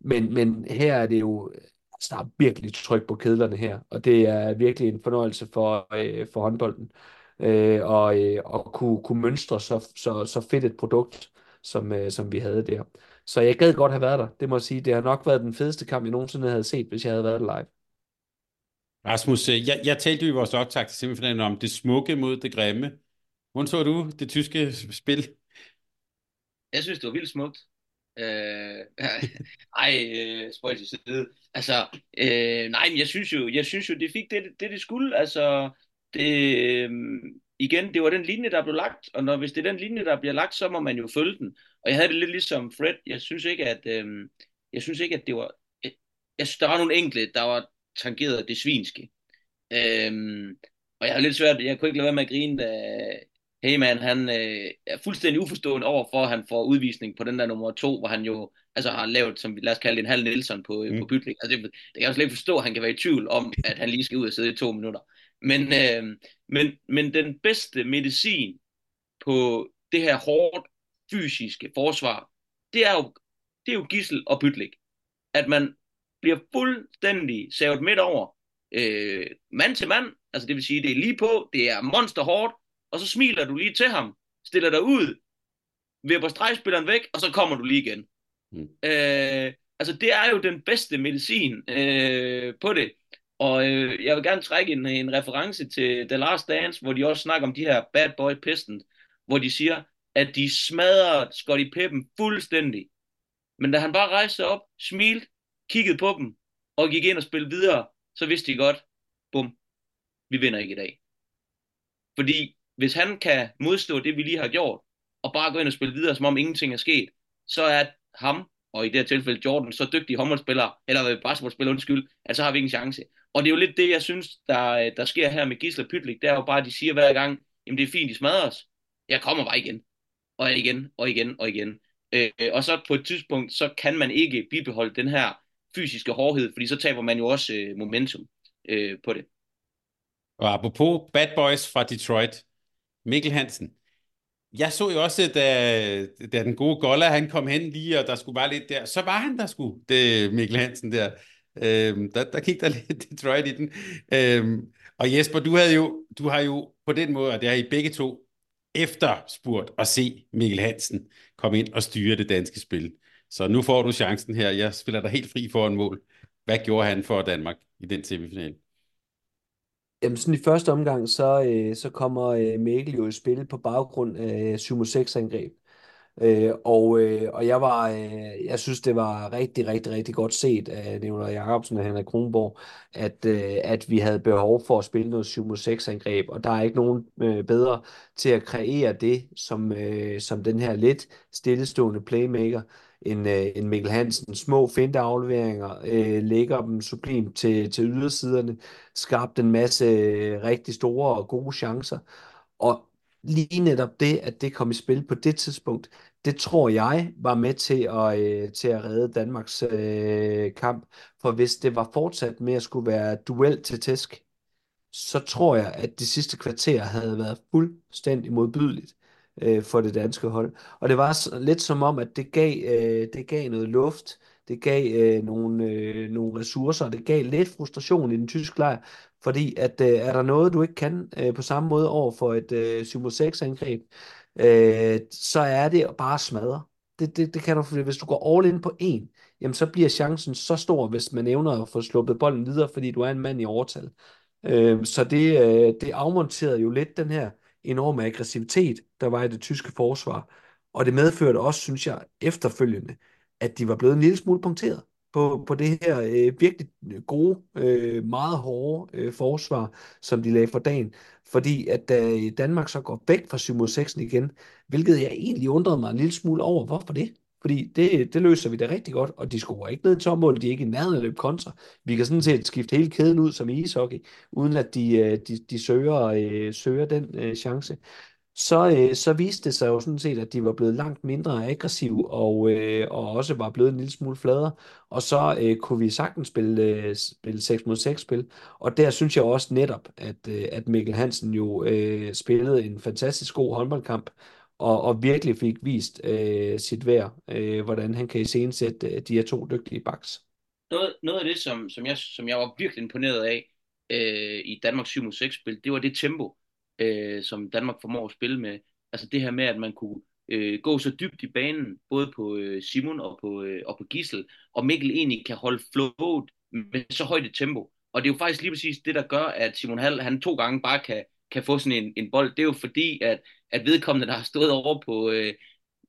[SPEAKER 2] Men, men her er det jo... Altså, der er virkelig tryk på kedlerne her, og det er virkelig en fornøjelse for, øh, for håndbolden øh, og, øh, og kunne, kunne mønstre så, så, så fedt et produkt, som, øh, som vi havde der. Så jeg gad godt have været der. Det må jeg sige. Det har nok været den fedeste kamp, jeg nogensinde havde set, hvis jeg havde været der live.
[SPEAKER 1] Rasmus, øh, jeg, jeg talte jo i vores optag til semifinalen om det smukke mod det grimme. Hvordan så du det tyske spil?
[SPEAKER 3] jeg synes, det var vildt smukt. Øh, *laughs* ej, øh, spøjt til side. Altså, øh, nej, men jeg synes jo, jeg synes jo, det fik det, det, det skulle. Altså, det, øh, igen, det var den linje, der blev lagt, og når, hvis det er den linje, der bliver lagt, så må man jo følge den. Og jeg havde det lidt ligesom Fred. Jeg synes ikke, at, øh, jeg synes ikke, at det var... Jeg, jeg synes, der var nogle enkelte, der var tangeret det svinske. Øh, og jeg har lidt svært, jeg kunne ikke lade være med at grine, da Heyman, han øh, er fuldstændig uforstående over for, at han får udvisning på den der nummer to, hvor han jo altså har lavet, som vi lad os kalde det, en halv Nielsen på, mm. på bytning. Altså, det, det kan jeg slet ikke forstå, at han kan være i tvivl om, at han lige skal ud og sidde i to minutter. Men, øh, men, men den bedste medicin på det her hårdt fysiske forsvar, det er jo, det er jo gissel og bytlik. At man bliver fuldstændig savet midt over, øh, mand til mand, altså det vil sige, det er lige på, det er monster hårdt, og så smiler du lige til ham, stiller dig ud, vipper stregspilleren væk, og så kommer du lige igen. Mm. Øh, altså det er jo den bedste medicin øh, på det. Og øh, jeg vil gerne trække en, en reference til The Last Dance, hvor de også snakker om de her Bad Boy Pistons, hvor de siger, at de smadrer Scottie Pippen fuldstændig. Men da han bare rejste sig op, smilte, kiggede på dem, og gik ind og spillede videre, så vidste de godt, bum, vi vinder ikke i dag. Fordi hvis han kan modstå det, vi lige har gjort, og bare gå ind og spille videre, som om ingenting er sket, så er ham, og i det her tilfælde Jordan, så dygtig håndboldspiller, eller øh, basketballspiller, undskyld, at så har vi ingen chance. Og det er jo lidt det, jeg synes, der, øh, der sker her med Gisler Pytlik, det er jo bare, at de siger hver gang, jamen det er fint, de smadrer os. Jeg kommer bare igen, og igen, og igen, og igen. Øh, øh og så på et tidspunkt, så kan man ikke bibeholde den her fysiske hårdhed, fordi så taber man jo også øh, momentum øh, på det.
[SPEAKER 1] Og apropos Bad Boys fra Detroit, Mikkel Hansen. Jeg så jo også, da, da den gode Golla, han kom hen lige, og der skulle bare lidt der, så var han der sgu, det Mikkel Hansen der. Øhm, der, der gik der *laughs* lidt Detroit i den. Øhm, og Jesper, du, havde jo, du har jo på den måde, og det har I begge to efterspurgt at se Mikkel Hansen komme ind og styre det danske spil. Så nu får du chancen her. Jeg spiller dig helt fri for en mål. Hvad gjorde han for Danmark i den semifinal?
[SPEAKER 2] Jamen sådan i første omgang, så, øh, så kommer øh, Mikkel jo i spil på baggrund af 7-6-angreb. Øh, og, øh, og jeg var, øh, jeg synes, det var rigtig, rigtig, rigtig godt set af Nicolai Jacobsen og Henrik Kronborg, at, øh, at vi havde behov for at spille noget 7-6-angreb, og der er ikke nogen øh, bedre til at kreere det, som, øh, som den her lidt stillestående playmaker, en, øh, en Mikkel Hansen. Små finteafleveringer, øh, lægger dem sublimt til, til ydersiderne, skabte en masse øh, rigtig store og gode chancer. Og lige netop det, at det kom i spil på det tidspunkt, det tror jeg var med til at, øh, til at redde Danmarks øh, kamp. For hvis det var fortsat med at skulle være duel til tæsk, så tror jeg, at det sidste kvarter havde været fuldstændig modbydeligt øh, for det danske hold. Og det var lidt som om, at det gav, øh, det gav noget luft, det gav øh, nogle, øh, nogle ressourcer, og det gav lidt frustration i den tyske lejr, fordi at øh, er der noget, du ikke kan øh, på samme måde over for et øh, 7-6-angreb, øh, så er det bare smadre. Det, det, det kan du, hvis du går all in på en, jamen så bliver chancen så stor, hvis man evner at få sluppet bolden videre, fordi du er en mand i overtal. Øh, så det, øh, det afmonterede jo lidt den her enorme aggressivitet, der var i det tyske forsvar. Og det medførte også, synes jeg, efterfølgende, at de var blevet en lille smule punkteret på, på det her øh, virkelig gode, øh, meget hårde øh, forsvar, som de lagde for dagen. Fordi at da øh, Danmark så går væk fra 7 6 igen, hvilket jeg egentlig undrede mig en lille smule over, hvorfor det? Fordi det, det løser vi da rigtig godt, og de scorer ikke ned i tommål, de er ikke i nærheden af løb kontra. Vi kan sådan set skifte hele kæden ud som i ishockey, uden at de, øh, de, de søger, øh, søger den øh, chance. Så, så viste det sig jo sådan set, at de var blevet langt mindre aggressive, og, og også var blevet en lille smule fladere. Og så øh, kunne vi sagtens spille, spille 6 mod 6 spil. Og der synes jeg også netop, at, at Mikkel Hansen jo øh, spillede en fantastisk god håndboldkamp, og, og virkelig fik vist øh, sit værd, øh, hvordan han kan iscenesætte øh, de her to dygtige backs.
[SPEAKER 3] Noget, noget af det, som, som, jeg, som jeg var virkelig imponeret af øh, i Danmarks 7-6-spil, det var det tempo, øh, som Danmark formår at spille med. Altså det her med, at man kunne øh, gå så dybt i banen, både på øh, Simon og på, øh, og på Gissel, og Mikkel egentlig kan holde flowet med så højt et tempo. Og det er jo faktisk lige præcis det, der gør, at Simon Hall, han to gange bare kan, kan få sådan en, en bold. Det er jo fordi, at at vedkommende, der har stået over på, øh,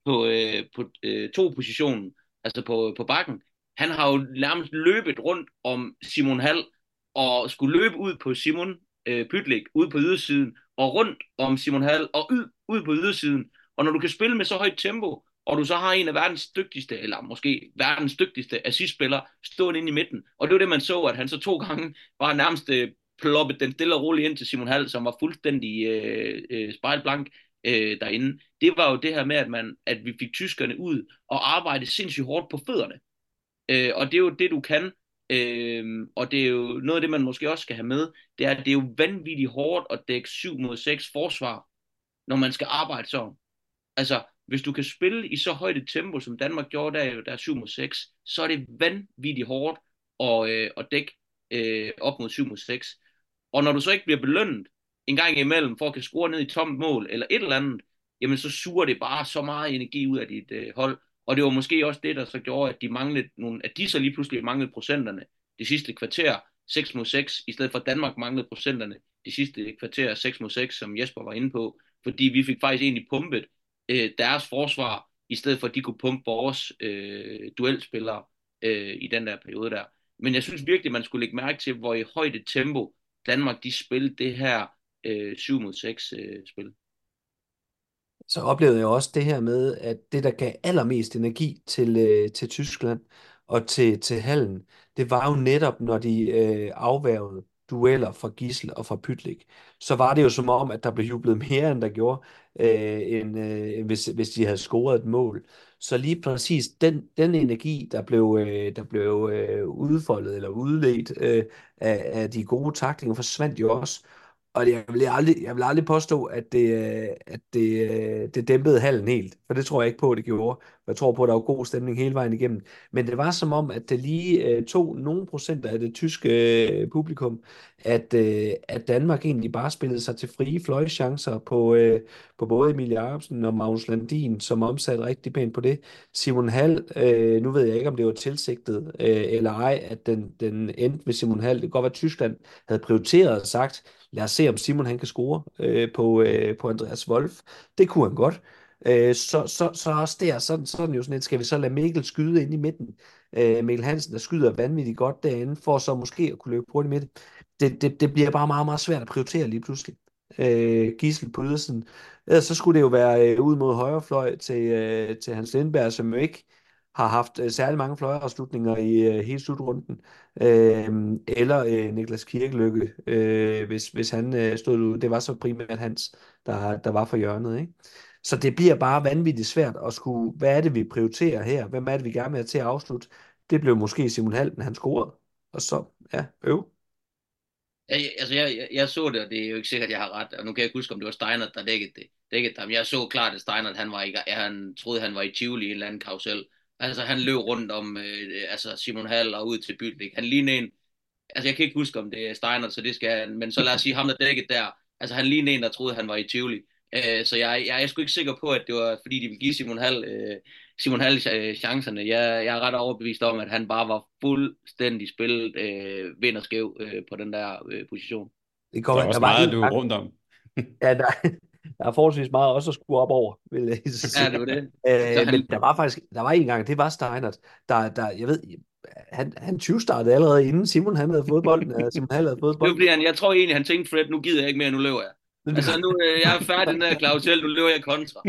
[SPEAKER 3] på, øh, på øh, to positionen, altså på, på bakken. Han har jo nærmest løbet rundt om Simon Hall, og skulle løbe ud på Simon øh, Pytlik, ud på ydersiden, og rundt om Simon Hall, og ud, ud på ydersiden. Og når du kan spille med så højt tempo, og du så har en af verdens dygtigste, eller måske verdens dygtigste assistspiller, stående inde i midten. Og det var det, man så, at han så to gange var nærmest øh, ploppet den stille og roligt ind til Simon Hall, som var fuldstændig øh, øh, spejlblank øh, derinde. Det var jo det her med, at, man, at vi fik tyskerne ud og arbejde sindssygt hårdt på fødderne. Øh, og det er jo det, du kan. Øh, og det er jo noget af det, man måske også skal have med, det er, at det er jo vanvittigt hårdt at dække 7 mod 6 forsvar, når man skal arbejde så. Altså, hvis du kan spille i så højt et tempo, som Danmark gjorde der, der er 7 mod 6, så er det vanvittigt hårdt at, øh, at dække øh, op mod 7 mod 6. Og når du så ikke bliver belønnet en gang imellem for at kan score ned i tomt mål eller et eller andet, jamen så suger det bare så meget energi ud af dit øh, hold. Og det var måske også det, der så gjorde, at de, manglede nogle, at de så lige pludselig manglede procenterne det sidste kvarter 6 mod 6, i stedet for Danmark manglede procenterne de sidste kvarter 6 mod 6, som Jesper var inde på. Fordi vi fik faktisk egentlig pumpet øh, deres forsvar, i stedet for at de kunne pumpe vores øh, duelspillere øh, i den der periode der. Men jeg synes virkelig, man skulle lægge mærke til, hvor i højt et tempo Danmark de spillede det her øh, 7 mod 6 øh, spil.
[SPEAKER 2] Så oplevede jeg også det her med, at det, der gav allermest energi til, øh, til Tyskland og til, til Hallen, det var jo netop, når de øh, afværgede dueller fra Gissel og fra Pytlik, så var det jo som om, at der blev jublet mere, end der gjorde, øh, end, øh, hvis, hvis de havde scoret et mål. Så lige præcis den, den energi, der blev, øh, der blev øh, udfoldet eller udledt øh, af, af de gode taklinger, forsvandt jo også. Og jeg vil aldrig, jeg vil aldrig påstå, at det, øh, at det, øh, det dæmpede hallen helt, for det tror jeg ikke på, at det gjorde. Jeg tror på, at der var god stemning hele vejen igennem. Men det var som om, at det lige uh, tog nogle procent af det tyske øh, publikum, at, øh, at Danmark egentlig bare spillede sig til frie fløjchancer på, øh, på både Emil Jacobsen og Magnus Landin, som omsatte rigtig pænt på det. Simon Hall, øh, nu ved jeg ikke, om det var tilsigtet øh, eller ej, at den, den endte med Simon Hall. Det kan godt være, at Tyskland havde prioriteret og sagt, lad os se, om Simon han kan score øh, på, øh, på Andreas Wolf. Det kunne han godt. Øh, så, så, så også der, sådan, sådan jo sådan lidt, skal vi så lade Mikkel skyde ind i midten? Øh, Mikkel Hansen, der skyder vanvittigt godt derinde, for så måske at kunne løbe hurtigt med det. Det, det, det bliver bare meget, meget svært at prioritere lige pludselig. Øh, Gissel på ydersiden. Ellers så skulle det jo være øh, ud mod højrefløj til, øh, til Hans Lindberg, som jo ikke har haft øh, særlig mange fløjafslutninger i øh, hele slutrunden. Øh, eller øh, Niklas Kirkelykke, øh, hvis, hvis han øh, stod ud. Det var så primært Hans, der, der var for hjørnet. Ikke? Så det bliver bare vanvittigt svært at skulle, hvad er det, vi prioriterer her? Hvem er det, vi gerne vil have til at afslutte? Det blev måske Simon Halten, han scorede. Og så, ja, øv.
[SPEAKER 3] Ja, altså, jeg, jeg, jeg, så det, og det er jo ikke sikkert, at jeg har ret. Og nu kan jeg ikke huske, om det var Steiner, der dækkede det. Dækkede ham. Jeg så klart, at Steiner, han, var ikke, han troede, han var i Tivoli i en eller anden karusel. Altså, han løb rundt om øh, altså Simon Hall og ud til Bytlik. Han lignede en... Altså, jeg kan ikke huske, om det er Steiner, så det skal Men så lad os sige, ham der dækkede der. Altså, han lignede en, der troede, han var i Tivoli. Øh, så jeg, jeg er sgu ikke sikker på, at det var fordi, de ville give Simon Hall, øh, Simon Hall øh, chancerne. Jeg, jeg er ret overbevist om, at han bare var fuldstændig spillet øh, vind og skæv øh, på den der øh, position.
[SPEAKER 1] Det kommer, der er også der meget, du er rundt om. *laughs*
[SPEAKER 2] ja, der, der er forholdsvis meget også at skue op over, vil jeg
[SPEAKER 3] sige. Ja, det var det.
[SPEAKER 2] Øh, han... Men der var faktisk, der var en gang, det var Steinert, der, der jeg ved, han, han 20 startede allerede inden Simon han havde fået bolden. Simon Hall havde fået bolden.
[SPEAKER 3] Det var, han, jeg tror egentlig, han tænkte, Fred, nu gider jeg ikke mere, nu løber jeg. Altså nu øh, jeg er færdig den der Claus nu løber jeg kontra.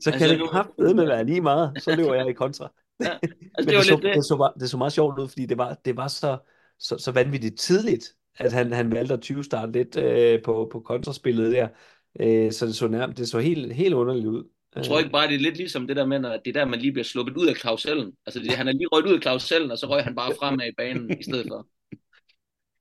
[SPEAKER 2] så kan altså, det nu... kraftedeme med være lige meget, så løber jeg i kontra. Ja, altså, det, *laughs* det, så, det. Det, så, meget, det så meget sjovt ud, fordi det var, det var så, så, så vanvittigt tidligt, at han, han valgte at 20 starte lidt øh, på, på kontraspillet der. Øh, så det så nærmest, det så helt, helt underligt ud.
[SPEAKER 3] Jeg tror ikke bare, det er lidt ligesom det der med, at det er der, man lige bliver sluppet ud af klausellen. Altså, det, han er lige røget ud af klausellen, og så røg han bare fremad i banen i stedet for.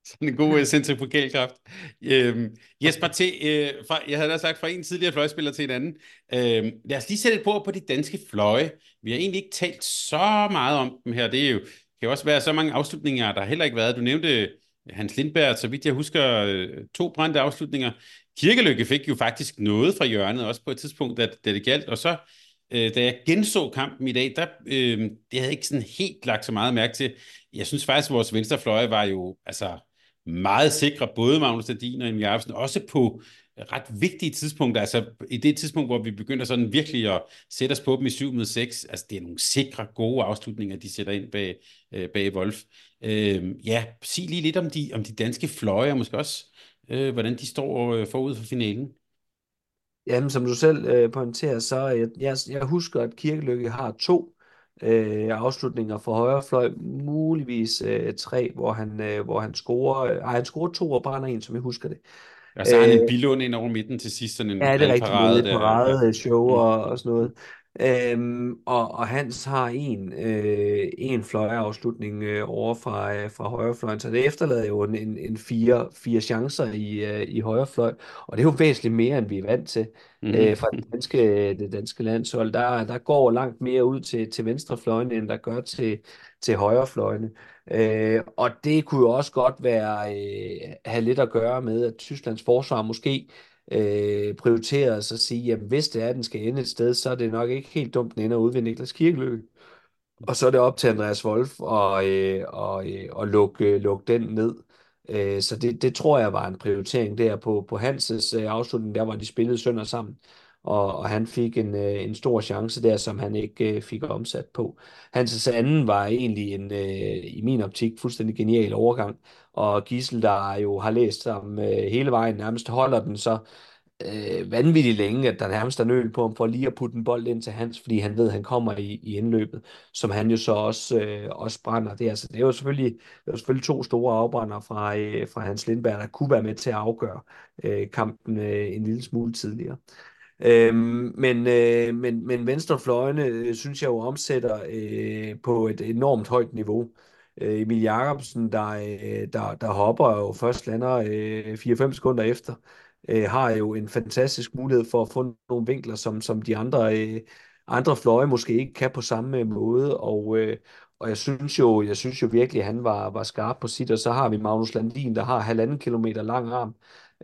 [SPEAKER 1] Sådan en god øh, uh, centrifugalkraft. Øhm, Jesper til, øh, fra, jeg havde da sagt fra en tidligere fløjspiller til en anden. Øhm, lad os lige sætte et på på de danske fløje. Vi har egentlig ikke talt så meget om dem her. Det er jo, kan jo også være så mange afslutninger, der har heller ikke været. Du nævnte øh, Hans Lindberg, så vidt jeg husker, øh, to brændte afslutninger. Kirkelykke fik jo faktisk noget fra hjørnet, også på et tidspunkt, da, da det galt. Og så, øh, da jeg genså kampen i dag, der, øh, det havde jeg ikke sådan helt lagt så meget mærke til. Jeg synes faktisk, at vores venstrefløje var jo, altså meget sikre, både Magnus Ladin og Emil Jacobsen, også på ret vigtige tidspunkter, altså i det tidspunkt, hvor vi begynder sådan virkelig at sætte os på dem i 7 mod 6, altså det er nogle sikre, gode afslutninger, de sætter ind bag, øh, bag Wolf. Øh, ja, sig lige lidt om de, om de danske fløje, og måske også, øh, hvordan de står øh, forud for finalen.
[SPEAKER 2] Jamen, som du selv øh, pointerer, så jeg, jeg, jeg husker, at Kirkelykke har to øh, afslutninger for højre fløj, muligvis øh, tre, hvor han, øh, hvor han scorer, øh, han scorer to og brænder en, som jeg husker det.
[SPEAKER 1] Og så har han en bilund ind over midten til sidst, sådan en
[SPEAKER 2] Ja, det er rigtigt,
[SPEAKER 1] parade,
[SPEAKER 2] med parade der. show mm. og, og sådan noget. Øhm, og, og Hans har en, øh, en fløjeafslutning øh, over fra, øh, fra højrefløjen, så det efterlader jo en, en, en fire, fire chancer i, øh, i højrefløj, og det er jo væsentligt mere, end vi er vant til mm. øh, fra det danske, det danske landshold. Der, der går langt mere ud til, til venstrefløjen, end der gør til, til højrefløjene. Øh, og det kunne jo også godt være øh, have lidt at gøre med, at Tysklands forsvar måske øh, prioritere så sige, jamen hvis det er, at den skal ende et sted, så er det nok ikke helt dumt, den ender ude ved Niklas Kirkelø. Og så er det op til Andreas Wolf og, øh, og, øh, og lukke, øh, lukke den ned. Øh, så det, det tror jeg var en prioritering der på, på Hanses øh, afslutning, der var de spillede sønder sammen. Og, og han fik en, øh, en stor chance der, som han ikke øh, fik omsat på. Hans anden var egentlig en, øh, i min optik, fuldstændig genial overgang. Og Gissel, der jo har læst ham øh, hele vejen, nærmest holder den så øh, vanvittigt længe, at der nærmest er nøl på ham for lige at putte en bold ind til hans, fordi han ved, at han kommer i, i indløbet, som han jo så også, øh, også brænder. Det, altså, det er jo selvfølgelig, det er selvfølgelig to store afbrænder fra, øh, fra Hans Lindberg, der kunne være med til at afgøre øh, kampen øh, en lille smule tidligere. Øhm, men, øh, men, men venstrefløjene øh, synes jeg jo omsætter øh, på et enormt højt niveau. Øh, Emil Jacobsen, der, øh, der, der hopper jo først lander øh, 4-5 sekunder efter, øh, har jo en fantastisk mulighed for at få nogle vinkler, som, som de andre, øh, andre fløje måske ikke kan på samme øh, måde. Og, øh, og jeg synes jo, jeg synes jo virkelig, at han var, var skarp på sit, og så har vi Magnus Landin, der har halvanden kilometer lang arm,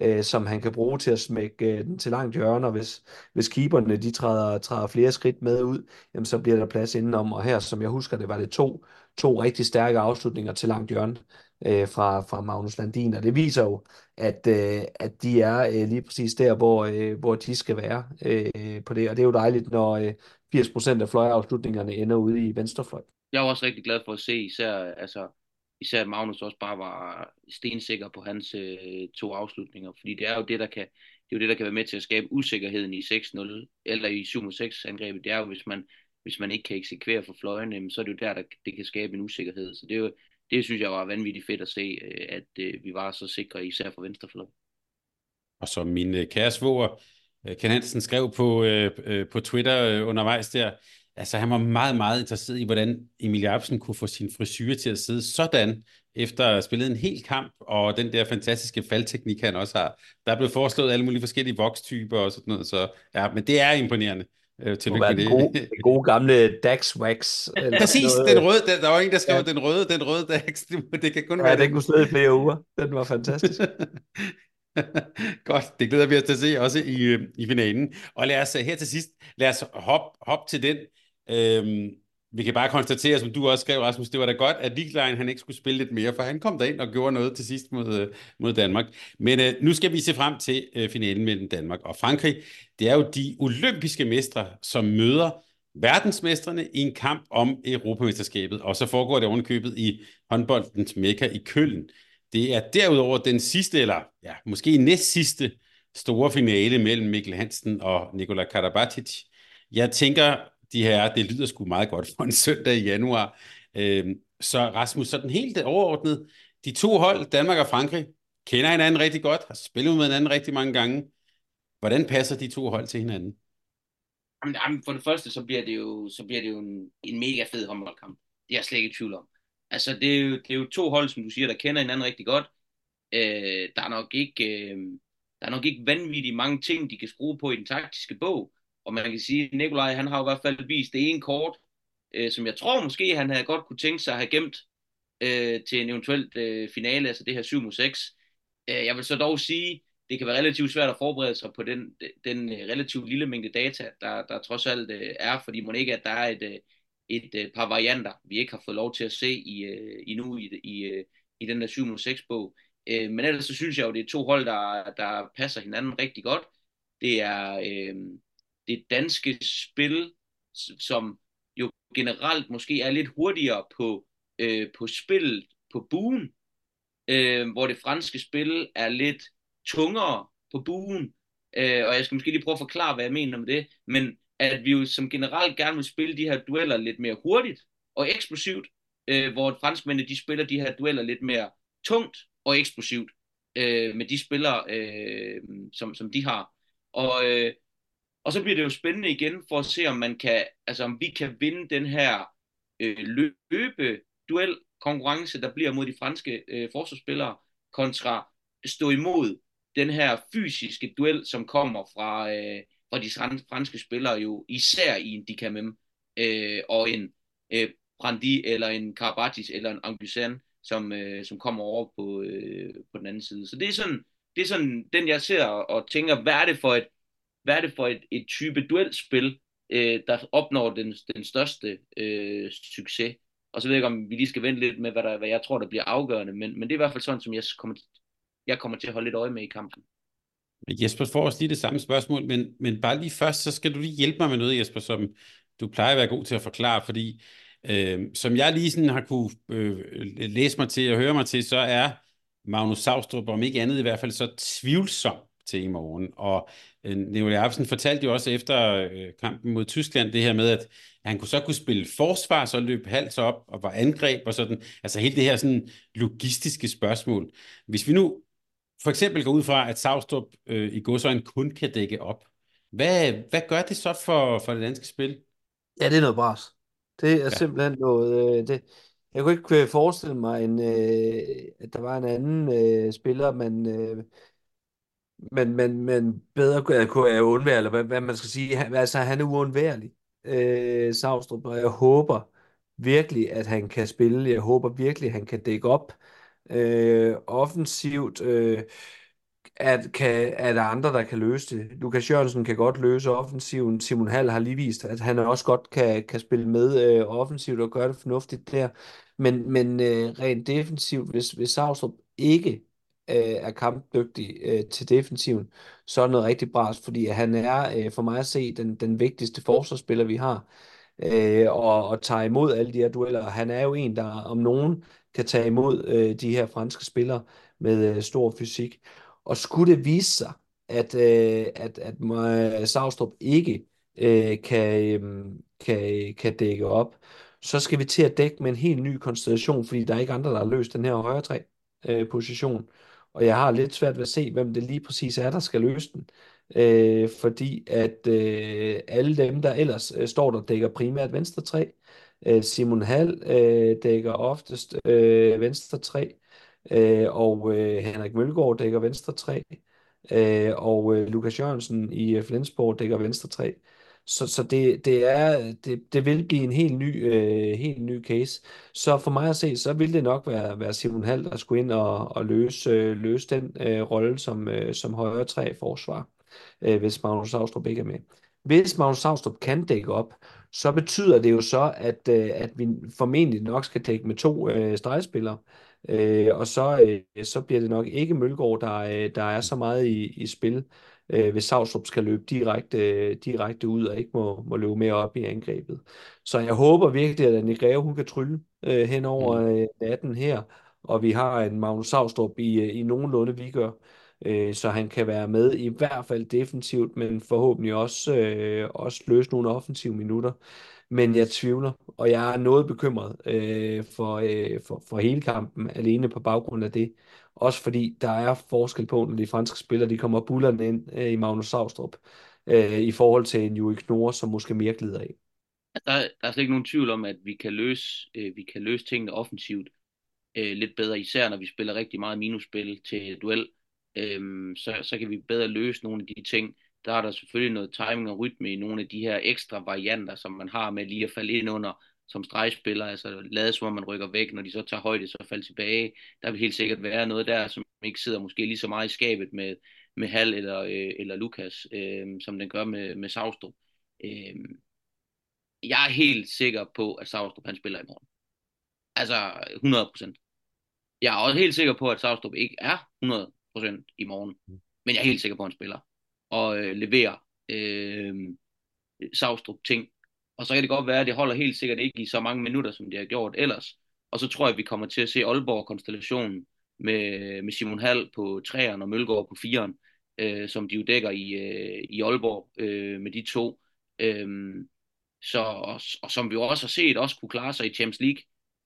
[SPEAKER 2] øh, som han kan bruge til at smække øh, den til langt hjørne, og hvis, hvis keeperne de træder, træder flere skridt med ud, jamen, så bliver der plads indenom, og her, som jeg husker det, var det to, to rigtig stærke afslutninger til langt hjørne øh, fra, fra Magnus Landin, og det viser jo, at, øh, at de er øh, lige præcis der, hvor, øh, hvor de skal være øh, på det, og det er jo dejligt, når øh, 80% af fløjeafslutningerne ender ude i venstrefløj.
[SPEAKER 3] Jeg er også rigtig glad for at se, især, altså, især Magnus også bare var stensikker på hans øh, to afslutninger, fordi det er jo det, der kan det er jo det, der kan være med til at skabe usikkerheden i 6-0 eller i 7-6 angrebet. Det er jo, hvis man, hvis man ikke kan eksekvere for fløjene, så er det jo der, der det kan skabe en usikkerhed. Så det er jo, det synes jeg var vanvittigt fedt at se, øh, at øh, vi var så sikre, især for venstrefløjen.
[SPEAKER 1] Og som min øh, kære svoger, øh, Ken Hansen, skrev på, øh, øh, på Twitter øh, undervejs der, altså han var meget, meget interesseret i, hvordan Emil Jacobsen kunne få sin frisyr til at sidde sådan, efter at have spillet en hel kamp, og den der fantastiske faldteknik, han også har. Der er blevet foreslået alle mulige forskellige vokstyper og sådan noget, så ja, men det er imponerende.
[SPEAKER 2] Øh, til med det. Gode, gode gamle Dax Wax.
[SPEAKER 1] Præcis, den røde, der, der var en, der skrev, ja. den røde, den røde Dax, det, det kan kun
[SPEAKER 2] ja,
[SPEAKER 1] være
[SPEAKER 2] den. den kunne sidde i flere uger. Den var fantastisk. *laughs*
[SPEAKER 1] Godt, det glæder vi os til at se også i, øh, i finalen. Og lad os øh, her til sidst, lad os hoppe hop til den. Øhm, vi kan bare konstatere, som du også skrev, Rasmus, det var da godt, at Lieglein han ikke skulle spille lidt mere, for han kom derind og gjorde noget til sidst mod, øh, mod Danmark. Men øh, nu skal vi se frem til øh, finalen mellem Danmark og Frankrig. Det er jo de olympiske mestre, som møder verdensmestrene i en kamp om Europamesterskabet, og så foregår det ovenkøbet i håndboldens mekka i Køln. Det er derudover den sidste, eller ja, måske næst sidste store finale mellem Mikkel Hansen og Nikola Karabatic. Jeg tænker, de her, det lyder sgu meget godt for en søndag i januar. Øh, så Rasmus, sådan helt overordnet, de to hold, Danmark og Frankrig, kender hinanden rigtig godt, har spillet med hinanden rigtig mange gange. Hvordan passer de to hold til hinanden?
[SPEAKER 3] Jamen, for det første, så bliver det jo, så bliver det jo en, en mega fed håndboldkamp. Det er jeg slet ikke i tvivl om. Altså, det er, jo, det er jo to hold, som du siger, der kender hinanden rigtig godt. Øh, der er nok ikke, øh, der er nok ikke vanvittigt mange ting, de kan skrue på i den taktiske bog. Og man kan sige, at Nikolaj, han har i hvert fald vist det ene kort, øh, som jeg tror måske, han havde godt kunne tænke sig at have gemt øh, til en eventuelt øh, finale, altså det her 7 6. Øh, jeg vil så dog sige, det kan være relativt svært at forberede sig på den, den øh, relativt lille mængde data, der, der trods alt øh, er, fordi man ikke, at der er et, øh, et, et par varianter, vi ikke har fået lov til at se i, øh, endnu i, i, øh, i den der 7 6 bog. Øh, men ellers så synes jeg jo, det er to hold, der, der passer hinanden rigtig godt. Det er øh, det danske spil, som jo generelt måske er lidt hurtigere på, øh, på spil på buen, øh, hvor det franske spil er lidt tungere på buen. Øh, og jeg skal måske lige prøve at forklare, hvad jeg mener med det, men at vi jo som generelt gerne vil spille de her dueller lidt mere hurtigt og eksplosivt, øh, hvor franskmændene de spiller de her dueller lidt mere tungt og eksplosivt øh, med de spillere, øh, som, som de har. Og, øh, og så bliver det jo spændende igen for at se, om man kan, altså om vi kan vinde den her øh, løbe duel konkurrence, der bliver mod de franske øh, forsvarsspillere, kontra stå imod den her fysiske duel, som kommer fra, øh, fra de franske spillere jo, især i en Dikamem øh, og en øh, Brandi eller en Karabatis eller en Angusan, som, øh, som kommer over på, øh, på den anden side. Så det er sådan, det er sådan den, jeg ser og tænker, hvad er det for et, hvad er det for et, et type duelspil, øh, der opnår den, den største øh, succes. Og så ved jeg ikke, om vi lige skal vente lidt med, hvad, der, hvad jeg tror, der bliver afgørende, men, men det er i hvert fald sådan, som jeg kommer, jeg kommer til at holde lidt øje med i kampen.
[SPEAKER 1] Jesper får også lige det samme spørgsmål, men, men bare lige først, så skal du lige hjælpe mig med noget, Jesper, som du plejer at være god til at forklare, fordi øh, som jeg lige sådan har kunne øh, læse mig til og høre mig til, så er Magnus Savstrup, om ikke andet i hvert fald, så tvivlsom til i morgen. Og øh, Nicolai Arvsen fortalte jo også efter øh, kampen mod Tyskland det her med, at han kunne så kunne spille forsvar, så løb hals op og var angreb og sådan. Altså hele det her sådan logistiske spørgsmål. Hvis vi nu for eksempel går ud fra, at Savstrup øh, i godsøjne kun kan dække op, hvad, hvad gør det så for, for det danske spil?
[SPEAKER 2] Ja, det er noget bras. Det er ja. simpelthen noget... Øh, det, jeg kunne ikke øh, forestille mig, en, øh, at der var en anden øh, spiller, man, øh, men, men, men bedre kunne, jeg undvære, eller hvad, hvad man skal sige. Han, altså, han er uundværlig, øh, Savstrup, og jeg håber virkelig, at han kan spille. Jeg håber virkelig, at han kan dække op øh, offensivt. Øh, at, kan, at der andre, der kan løse det. Lukas Jørgensen kan godt løse offensiven. Simon Hall har lige vist, at han også godt kan, kan spille med øh, offensivt og gøre det fornuftigt der. Men, men øh, rent defensivt, hvis, hvis Savstrup ikke øh, er kampdygtig øh, til defensiven, så er det noget rigtig bras, fordi han er øh, for mig at se den, den vigtigste forsvarsspiller, vi har, øh, og, og tager imod alle de her dueller. Han er jo en, der om nogen kan tage imod øh, de her franske spillere med øh, stor fysik. Og skulle det vise sig, at, øh, at, at Savstrup ikke øh, kan, øh, kan, kan dække op, så skal vi til at dække med en helt ny konstellation, fordi der er ikke andre, der har løst den her højre træ øh, position. Og jeg har lidt svært ved at se, hvem det lige præcis er, der skal løse den. Øh, fordi at øh, alle dem, der ellers øh, står der, dækker primært venstre tre. Øh, Simon Hall øh, dækker oftest øh, venstre tre øh, og øh, Henrik Mølgaard dækker venstre træ, øh, og øh, Lukas Jørgensen i øh, Flensborg dækker venstre 3. Så, så det, det, er, det, det vil blive en helt ny, øh, helt ny case. Så for mig at se, så vil det nok være, være Simon Hall, der skulle ind og, og løse, øh, løse den øh, rolle som, øh, som højre træ forsvar, øh, hvis Magnus Saustrup ikke er med. Hvis Magnus Saustrup kan dække op, så betyder det jo så, at, øh, at vi formentlig nok skal dække med to øh, stregspillere. Øh, og så, øh, så bliver det nok ikke Mølgaard, der, øh, der er så meget i, i spil, øh, hvis Savstrup skal løbe direkte, direkte ud og ikke må, må løbe mere op i angrebet. Så jeg håber virkelig, at Anne Greve, hun kan trylle øh, hen over mm. øh, natten her, og vi har en Magnus Savstrup i, øh, i nogenlunde vi gør, øh, så han kan være med i hvert fald defensivt, men forhåbentlig også, øh, også løse nogle offensive minutter men jeg tvivler, og jeg er noget bekymret øh, for, øh, for, for hele kampen, alene på baggrund af det. Også fordi der er forskel på, når de franske spillere de kommer bullerne ind øh, i Magnus Saustrup, øh, i forhold til en Juri Knorr, som måske mere glider af.
[SPEAKER 3] Der, der er slet ikke nogen tvivl om, at vi kan løse, øh, vi kan løse tingene offensivt øh, lidt bedre, især når vi spiller rigtig meget minusspil til duel. Øh, så, så kan vi bedre løse nogle af de ting, der er der selvfølgelig noget timing og rytme i nogle af de her ekstra varianter, som man har med lige at falde ind under som stregspiller, altså lade som om man rykker væk, når de så tager højde, så falder tilbage. Der vil helt sikkert være noget der, som ikke sidder måske lige så meget i skabet med, med Hal eller, øh, eller Lukas, øh, som den gør med, med Savstrup. Øh, jeg er helt sikker på, at Savstrup han spiller i morgen. Altså 100 procent. Jeg er også helt sikker på, at Savstrup ikke er 100% i morgen. Men jeg er helt sikker på, at han spiller. Og øh, leverer øh, Savstrup ting. Og så kan det godt være, at det holder helt sikkert ikke i så mange minutter, som det har gjort ellers. Og så tror jeg, at vi kommer til at se Aalborg-konstellationen med, med Simon Hall på 3'eren og Mølgaard på 4'eren, øh, som de jo dækker i, øh, i Aalborg øh, med de to. Øh, så, og, og som vi jo også har set, også kunne klare sig i Champions League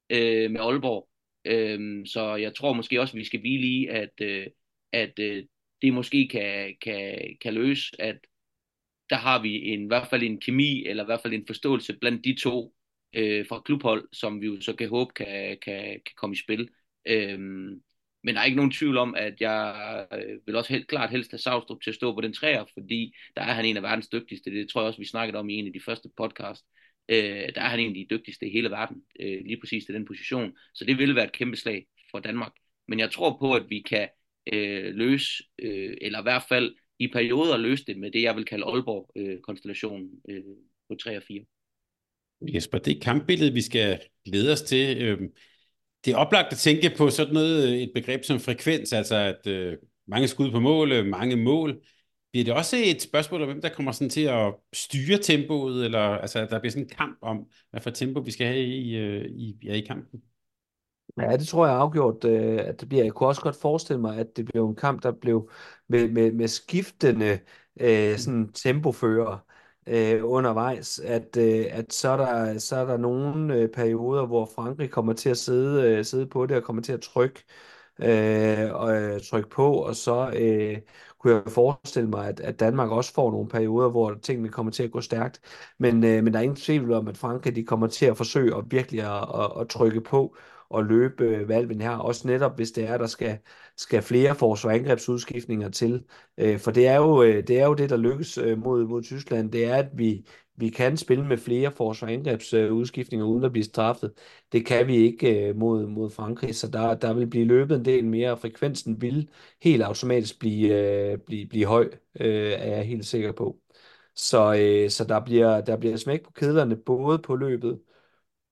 [SPEAKER 3] øh, med Aalborg. Øh, så jeg tror måske også, at vi skal hvile i, at, øh, at øh, det måske kan, kan, kan løse, at der har vi en, i hvert fald en kemi, eller i hvert fald en forståelse blandt de to øh, fra klubhold, som vi jo så kan håbe kan, kan, kan komme i spil. Øhm, men der er ikke nogen tvivl om, at jeg øh, vil også helt klart helst have Savstrup til at stå på den træer, fordi der er han en af verdens dygtigste. Det tror jeg også, vi snakkede om i en af de første podcast. Øh, der er han en af de dygtigste i hele verden, øh, lige præcis til den position. Så det vil være et kæmpe slag for Danmark. Men jeg tror på, at vi kan øh, løse, øh, eller i hvert fald i perioder løse det med det, jeg vil kalde Aalborg-konstellationen øh, øh, på 3 og 4.
[SPEAKER 1] Jesper, det er kampbilledet, vi skal lede os til. Øhm, det er oplagt at tænke på sådan noget, øh, et begreb som frekvens, altså at øh, mange skud på mål, øh, mange mål. Bliver det også et spørgsmål om, hvem der kommer sådan til at styre tempoet, eller altså, der bliver sådan en kamp om, hvad for tempo vi skal have i, i, ja, i kampen?
[SPEAKER 2] Ja, det tror jeg afgjort, at det bliver. Jeg kunne også godt forestille mig, at det blev en kamp, der blev med, med, med skiftende øh, sådan tempofører øh, undervejs, at, øh, at så, er der, så er der nogle øh, perioder, hvor Frankrig kommer til at sidde, øh, sidde på det og kommer til at trykke, øh, og, øh, trykke på, og så øh, kunne jeg forestille mig, at, at Danmark også får nogle perioder, hvor tingene kommer til at gå stærkt. Men, øh, men der er ingen tvivl om, at Frankrig de kommer til at forsøge at virkelig at, at, at trykke på og løbe øh, valven her, også netop hvis det er, der skal, skal flere forsvarsangrebsudskiftninger til. Øh, for det er, jo, øh, det er jo det, der lykkes mod, mod Tyskland, det er, at vi, vi kan spille med flere forsvarsangrebsudskiftninger uden at blive straffet. Det kan vi ikke mod, mod Frankrig, så der, der vil blive løbet en del mere, og frekvensen vil helt automatisk blive, blive, blive høj, er jeg helt sikker på. Så, øh, så der, bliver, der bliver smæk på kedlerne, både på løbet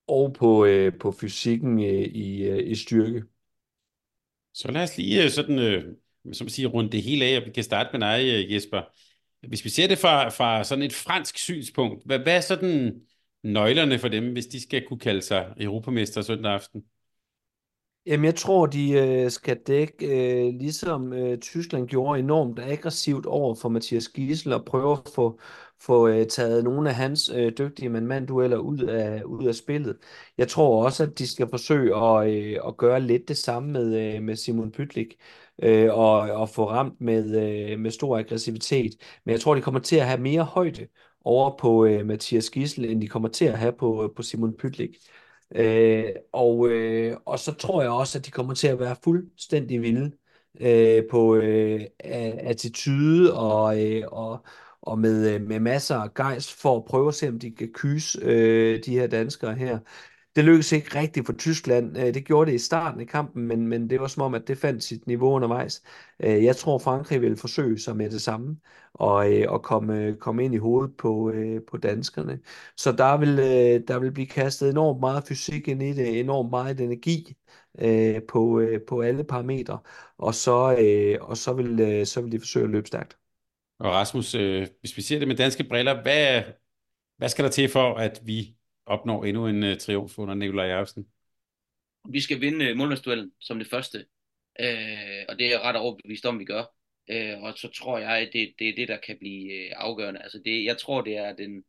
[SPEAKER 2] og på, øh, på fysikken øh, i, øh, i styrke.
[SPEAKER 1] Så lad os lige øh, sådan, øh, som sige, runde det hele af, og vi kan starte med dig, øh, Jesper. Hvis vi ser det fra, fra sådan et fransk synspunkt, hvad, hvad er sådan nøglerne for dem, hvis de skal kunne kalde sig europamester søndag aften?
[SPEAKER 2] Jamen, jeg tror, de øh, skal dække, øh, ligesom øh, Tyskland gjorde enormt aggressivt over for Mathias Giesel og prøve at få, få øh, taget nogle af hans øh, dygtige mand-mand-dueller ud af, ud af spillet. Jeg tror også, at de skal forsøge at, øh, at gøre lidt det samme med, øh, med Simon Pytlik øh, og, og få ramt med, øh, med stor aggressivitet. Men jeg tror, de kommer til at have mere højde over på øh, Mathias Gissel, end de kommer til at have på, øh, på Simon Pytlik. Øh, og, øh, og så tror jeg også, at de kommer til at være fuldstændig vilde øh, på øh, attitude og, øh, og, og med, øh, med masser af gejst for at prøve at se, om de kan kyse øh, de her danskere her. Det lykkedes ikke rigtigt for Tyskland. Øh, det gjorde det i starten af kampen, men, men det var som om, at det fandt sit niveau undervejs. Øh, jeg tror, Frankrig vil forsøge sig med det samme og, og komme, komme ind i hovedet på, på danskerne. Så der vil, der vil blive kastet enormt meget fysik ind i det, enormt meget energi på, på alle parametre, og så, og så, vil, så vil de forsøge at løbe stærkt.
[SPEAKER 1] Og Rasmus, øh, hvis vi ser det med danske briller, hvad, hvad skal der til for, at vi opnår endnu en øh, triumf under Nikolaj Jacobsen?
[SPEAKER 3] Vi skal vinde uh, målmandsduellen som det første, øh, og det er jeg ret overbevist om, vi gør. Øh, og så tror jeg, at det, det er det, der kan blive øh, afgørende. Altså det, jeg tror, det er den,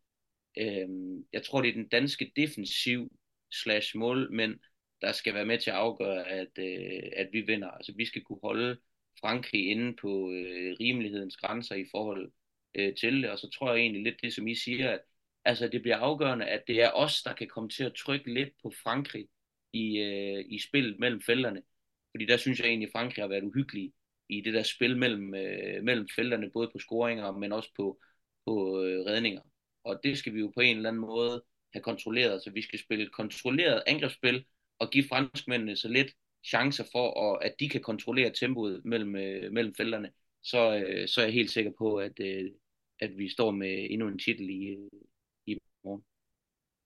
[SPEAKER 3] øh, jeg tror, det er den danske defensiv slash målmænd, der skal være med til at afgøre, at, øh, at vi vinder. Altså vi skal kunne holde Frankrig inde på øh, rimelighedens grænser i forhold øh, til det, og så tror jeg egentlig lidt det, som I siger, at altså det bliver afgørende, at det er os, der kan komme til at trykke lidt på Frankrig i, øh, i spillet mellem felterne. Fordi der synes jeg egentlig, at Frankrig har været uhyggelig i det der spil mellem, øh, mellem felterne, både på scoringer, men også på, på øh, redninger. Og det skal vi jo på en eller anden måde have kontrolleret. Så vi skal spille kontrolleret angrebsspil og give franskmændene så lidt chancer for, at, at de kan kontrollere tempoet mellem, øh, mellem felterne. Så, øh, så er jeg helt sikker på, at, øh, at vi står med endnu en titel i,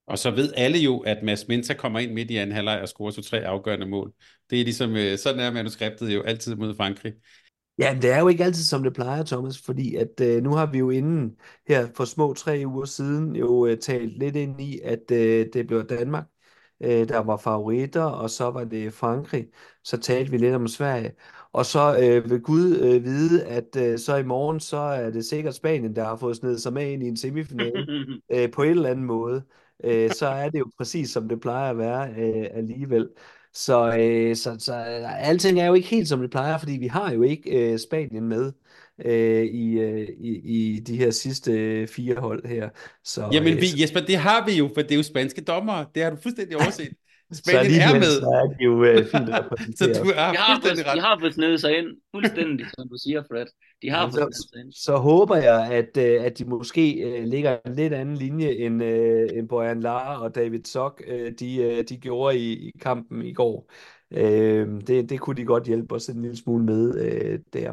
[SPEAKER 1] Og så ved alle jo, at Mads Mensa kommer ind midt i anden halvleg og scorer to-tre afgørende mål. Det er ligesom, øh, sådan er manuskriptet jo altid mod Frankrig.
[SPEAKER 2] Ja, men det er jo ikke altid, som det plejer, Thomas, fordi at øh, nu har vi jo inden her for små tre uger siden jo øh, talt lidt ind i, at øh, det blev Danmark, øh, der var favoritter, og så var det Frankrig. Så talte vi lidt om Sverige. Og så øh, vil Gud øh, vide, at øh, så i morgen, så er det sikkert Spanien, der har fået snedet sig med ind i en semifinale *laughs* øh, på en eller anden måde. Øh, så er det jo præcis, som det plejer at være øh, alligevel. Så, øh, så, så alting er jo ikke helt, som det plejer, fordi vi har jo ikke øh, Spanien med øh, i, øh, i, i de her sidste fire hold her.
[SPEAKER 1] Så, Jamen vi, Jesper, det har vi jo, for det er jo spanske dommere. Det har du fuldstændig *laughs* overset. Spanien er med. Så
[SPEAKER 2] er de jo øh, fint *laughs*
[SPEAKER 1] Så du har
[SPEAKER 3] de har fuldstændig ret. De har fået snedet sig ind, fuldstændig, som du siger, Fred. De har fået
[SPEAKER 2] så, sig ind. Så håber jeg, at, øh, at de måske øh, ligger en lidt anden linje, end, øh, end Bojan Lara og David Sock, øh, de, øh, de gjorde i, i kampen i går. Øh, det, det kunne de godt hjælpe os en lille smule med øh, der.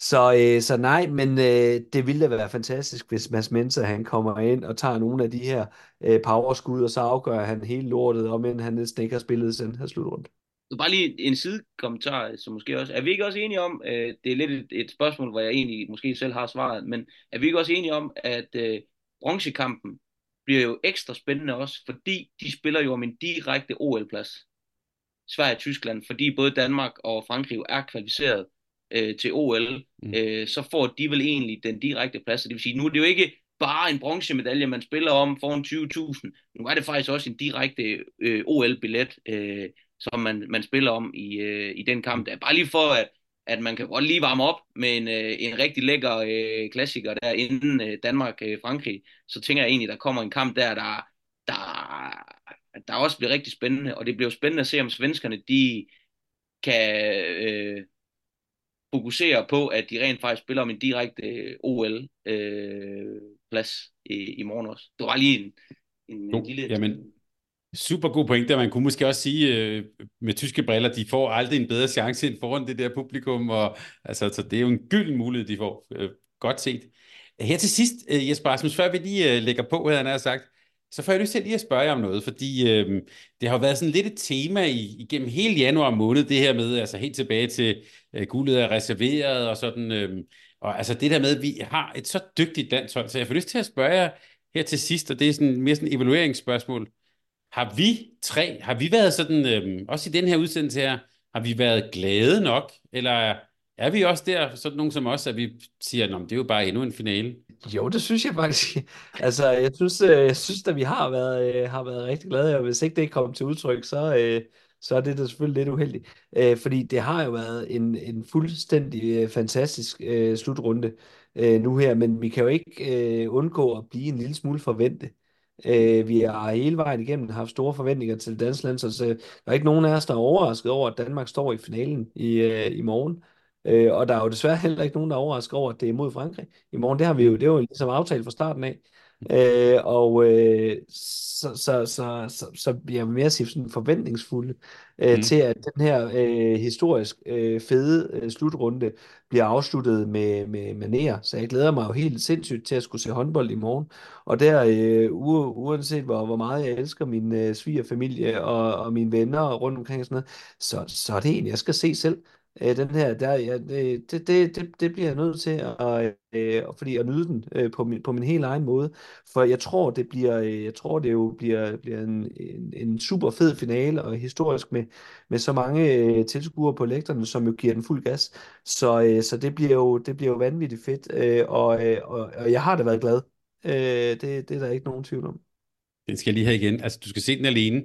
[SPEAKER 2] Så, øh, så nej, men øh, det ville da være fantastisk, hvis Mads Mensa han kommer ind og tager nogle af de her øh, powerskud, og så afgør han hele lortet, om end han næsten ikke har spillet den her slutrunde.
[SPEAKER 3] Bare lige en sidekommentar, som måske også... Er vi ikke også enige om, øh, det er lidt et, et spørgsmål, hvor jeg egentlig måske selv har svaret, men er vi ikke også enige om, at øh, bronzekampen bliver jo ekstra spændende også, fordi de spiller jo om en direkte OL-plads. Sverige og Tyskland, fordi både Danmark og Frankrig jo er kvalificeret øh, til OL, mm. øh, så får de vel egentlig den direkte plads. Det vil sige, nu er det jo ikke bare en bronzemedalje, man spiller om foran 20.000. Nu er det faktisk også en direkte øh, OL-billet, øh, som man, man spiller om i, øh, i den kamp. Der. Bare lige for, at, at man kan godt lige varme op med en, øh, en rigtig lækker øh, klassiker der inden øh, Danmark-Frankrig. Øh, så tænker jeg egentlig, der kommer en kamp der, der, der, der også bliver rigtig spændende. Og det bliver spændende at se, om svenskerne de kan... Øh, fokusere på, at de rent faktisk spiller om en direkte øh, OL-plads øh, i, i morgen også. Det var lige en, en,
[SPEAKER 1] en lille... Jamen, super god pointe. Man kunne måske også sige, øh, med tyske briller, de får aldrig en bedre chance end foran det der publikum, og altså, så det er jo en gylden mulighed, de får. Øh, godt set. Her til sidst, øh, Jesper Rasmus, før vi lige øh, lægger på, havde han sagt, så får jeg lyst til lige at spørge jer om noget, fordi øh, det har været sådan lidt et tema i, igennem hele januar måned, det her med, altså helt tilbage til øh, guldet er reserveret og sådan, øh, og altså det der med, at vi har et så dygtigt landshold, så jeg får lyst til at spørge jer her til sidst, og det er sådan mere sådan et evalueringsspørgsmål. Har vi tre, har vi været sådan, øh, også i den her udsendelse her, har vi været glade nok, eller er vi også der, sådan nogen som os, at vi siger, at det er jo bare endnu en finale?
[SPEAKER 2] Jo, det synes jeg faktisk. *laughs* Altså, jeg synes, øh, jeg synes at vi har været, øh, har været rigtig glade, og hvis ikke det kom til udtryk, så, øh, så er det da selvfølgelig lidt uheldigt. Fordi det har jo været en, en fuldstændig fantastisk slutrunde nu her, men vi kan jo ikke undgå at blive en lille smule forventet. Vi har hele vejen igennem haft store forventninger til det danske land, så der er ikke nogen af os, der er overrasket over, at Danmark står i finalen i, i morgen. Øh, og der er jo desværre heller ikke nogen, der er overrasket over, at det er mod Frankrig i morgen. Det har vi jo, det er jo ligesom aftalt fra starten af. Øh, og øh, så, så, så, så, så bliver jeg mere sådan forventningsfulde øh, mm. til, at den her øh, historisk øh, fede øh, slutrunde bliver afsluttet med, med maner. Så jeg glæder mig jo helt sindssygt til at skulle se håndbold i morgen. Og der, øh, uanset hvor, hvor meget jeg elsker min øh, svigerfamilie og, og mine venner rundt omkring og sådan noget, så, så er det en, jeg skal se selv øh, den her, der, ja, det, det, det, det bliver jeg nødt til at, øh, fordi at nyde den øh, på, min, på min helt egen måde. For jeg tror, det bliver, øh, jeg tror, det jo bliver, bliver en, en, en super fed finale, og historisk med, med så mange øh, tilskuere på lægterne, som jo giver den fuld gas. Så, øh, så det, bliver jo, det bliver jo vanvittigt fedt, øh, og, øh, og, og jeg har da været glad. Øh, det, det er der ikke nogen tvivl om.
[SPEAKER 1] Den skal jeg lige have igen. Altså, du skal se den alene.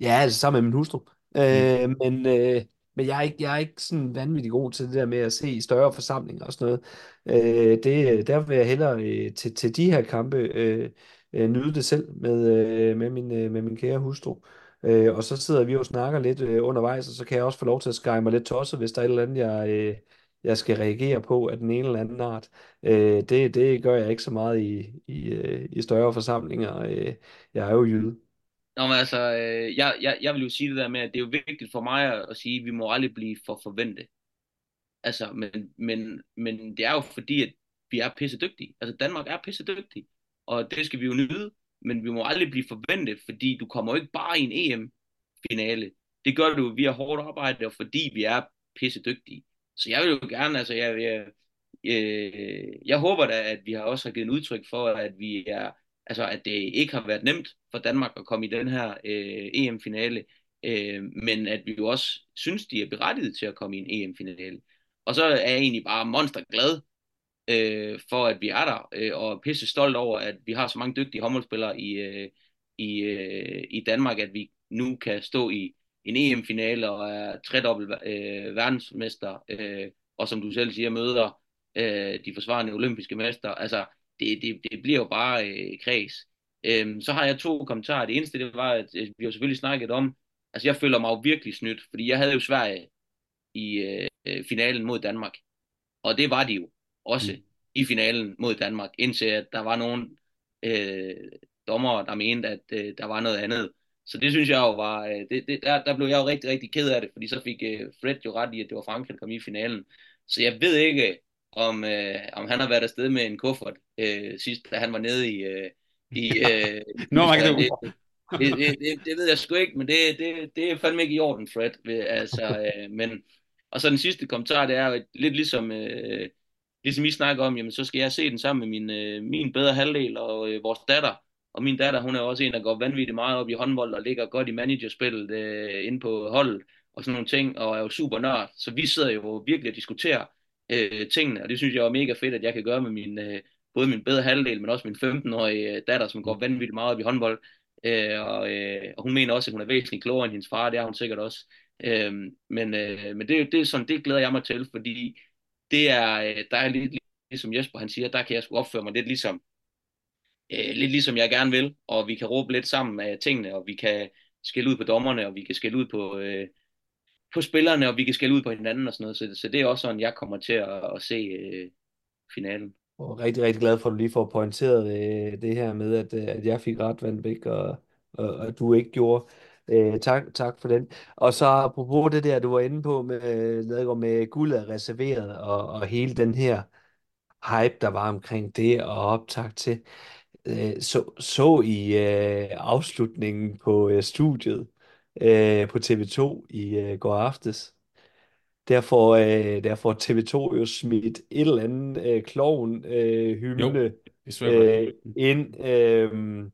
[SPEAKER 2] Ja, altså sammen med min hustru. Mm. Øh, men, øh, men jeg er ikke, jeg er ikke sådan vanvittig god til det der med at se større forsamlinger og sådan noget. Øh, det, der vil jeg hellere øh, til, til de her kampe øh, øh, nyde det selv med, øh, med, min, øh, med min kære hustru. Øh, og så sidder vi og snakker lidt øh, undervejs, og så kan jeg også få lov til at skære mig lidt tosset, hvis der er et eller andet, jeg, øh, jeg skal reagere på af den ene eller anden art. Øh, det, det gør jeg ikke så meget i, i, øh, i større forsamlinger. Øh, jeg er jo jyde.
[SPEAKER 3] Nå, men altså, øh, jeg, jeg, jeg vil jo sige det der med, at det er jo vigtigt for mig at, at sige, at vi må aldrig blive for forventet. Altså, men, men, men det er jo fordi, at vi er pisse dygtige. Altså, Danmark er pisse dygtig, og det skal vi jo nyde. men vi må aldrig blive forventet, fordi du kommer jo ikke bare i en EM-finale. Det gør du via hårdt arbejde, og fordi vi er pisse dygtige. Så jeg vil jo gerne, altså jeg, jeg, øh, jeg håber da, at vi har også har givet en udtryk for, at vi er, altså at det ikke har været nemt for Danmark at komme i den her øh, EM-finale, øh, men at vi jo også synes, de er berettiget til at komme i en EM-finale. Og så er jeg egentlig bare monster glad øh, for, at vi er der, øh, og pisse stolt over, at vi har så mange dygtige håndboldspillere i, øh, i, øh, i Danmark, at vi nu kan stå i en EM-finale og er tredobbelt øh, verdensmester, øh, og som du selv siger, møder øh, de forsvarende olympiske mester. Altså, det, det, det bliver jo bare øh, kreds. Øh, så har jeg to kommentarer. Det eneste, det var, at øh, vi har selvfølgelig snakket om, altså jeg føler mig jo virkelig snydt, fordi jeg havde jo Sverige i øh, finalen mod Danmark. Og det var de jo også mm. i finalen mod Danmark, indtil at der var nogen øh, dommer, der mente, at øh, der var noget andet. Så det synes jeg jo var, øh, det, det, der, der blev jeg jo rigtig, rigtig ked af det, fordi så fik øh, Fred jo ret i, at det var Frankrig, der kom i finalen. Så jeg ved ikke, om, øh, om han har været afsted med en kuffert øh, sidst, da han var nede i... Øh, i øh, *laughs*
[SPEAKER 1] Nå, man kan
[SPEAKER 3] det, det, det, det, det ved jeg sgu ikke, men det, det, det er fandme ikke i orden, Fred. Altså, *laughs* øh, men, og så den sidste kommentar, det er lidt ligesom, øh, ligesom I snakker om, jamen så skal jeg se den sammen med min, øh, min bedre halvdel og øh, vores datter. Og min datter, hun er også en, der går vanvittigt meget op i håndbold og ligger godt i managerspillet øh, inde på holdet og sådan nogle ting, og er jo super nørd. Så vi sidder jo virkelig og diskuterer øh, tingene, og det synes jeg er mega fedt, at jeg kan gøre med min, øh, både min bedre halvdel, men også min 15-årige øh, datter, som går vanvittigt meget op i håndbold. Øh, og, øh, og hun mener også, at hun er væsentligt klogere end hendes far, det er hun sikkert også. Øh, men øh, men det, det, er sådan, det glæder jeg mig til, fordi det er, øh, der er lidt ligesom Jesper han siger, der kan jeg sgu opføre mig lidt ligesom, øh, lidt ligesom jeg gerne vil, og vi kan råbe lidt sammen af tingene, og vi kan skælde ud på dommerne, og vi kan skælde ud på, øh, på spillerne, og vi kan skælde ud på hinanden og sådan noget. Så, så det er også sådan, jeg kommer til at, at se øh, finalen.
[SPEAKER 2] Og rigtig, rigtig glad for, at du lige får pointeret øh, det her med, at, øh, at jeg fik ret, Vandbæk, og, og, og du ikke gjorde. Øh, tak, tak for den. Og så apropos det der, du var inde på med, øh, med, med øh, guld er reserveret, og, og hele den her hype, der var omkring det, og optag til. Øh, så, så i øh, afslutningen på øh, studiet, øh, på TV2 i øh, går aftes. Der får, øh, der får TV2 jo smidt et eller andet øh, klovn øh, hymne øh, ind øh,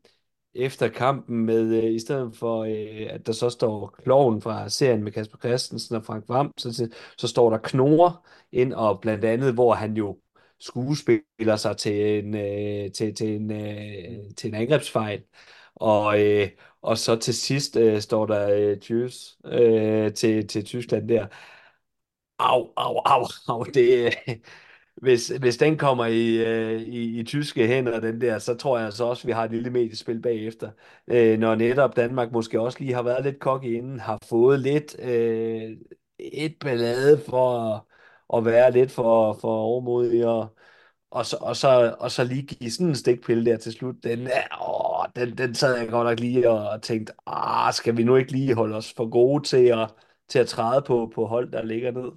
[SPEAKER 2] efter kampen med, øh, i stedet for øh, at der så står kloven fra serien med Kasper Christensen og Frank Vam, så, så står der knor ind, og blandt andet, hvor han jo skuespiller sig til en, øh, til, til en, øh, til en angrebsfejl. Og, øh, og så til sidst øh, står der øh, Tjøs øh, til, til Tyskland der. Au, au, au, au. Det, hvis, hvis den kommer i, øh, i, i tyske hænder, den der, så tror jeg så også, at vi har et lille mediespil bagefter. Øh, når netop Danmark måske også lige har været lidt kokke inden, har fået lidt øh, et ballade for at, være lidt for, for overmodig og, og så, og, så, og så lige give sådan en stikpille der til slut, den, åh, den, den sad jeg godt nok lige og tænkte, ah, skal vi nu ikke lige holde os for gode til at, til at træde på, på hold, der ligger ned?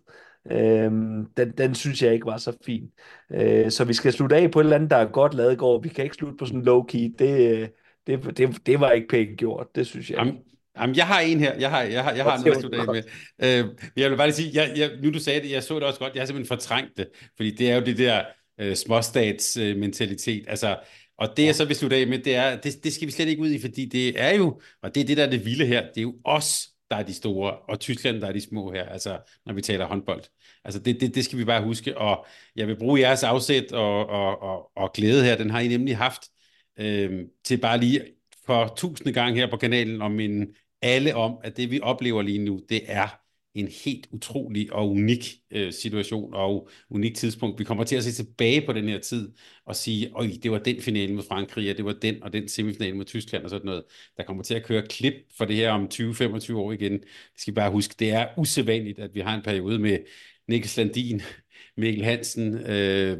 [SPEAKER 2] Øhm, den, den synes jeg ikke var så fin. Øh, så vi skal slutte af på et eller andet, der er godt lavet går. Vi kan ikke slutte på sådan low-key. Det, det, det, det var ikke pænt gjort, det synes jeg.
[SPEAKER 1] Jamen, jamen jeg har en her. Jeg har, jeg har, jeg har noget at slutte af med. Øh, jeg vil bare sige, jeg, jeg, nu du sagde det, jeg så det også godt. Jeg har simpelthen fortrængt det, fordi det er jo det der øh, småstatsmentalitet. Øh, altså, og det jeg så vil slutte af med, det er, det, det skal vi slet ikke ud i, fordi det er jo, og det er det, der er det vilde her, det er jo os, der er de store, og Tyskland, der er de små her, altså når vi taler håndbold. Altså det, det, det skal vi bare huske, og jeg vil bruge jeres afsæt og, og, og, og glæde her, den har I nemlig haft, øh, til bare lige for tusinde gang her på kanalen om en alle om, at det vi oplever lige nu, det er en helt utrolig og unik øh, situation og unik tidspunkt. Vi kommer til at se tilbage på den her tid og sige, oj, det var den finale mod Frankrig, og det var den og den semifinale mod Tyskland og sådan noget. Der kommer til at køre klip for det her om 20-25 år igen. Det skal bare huske, det er usædvanligt, at vi har en periode med Niklas Landin, Mikkel Hansen, øh,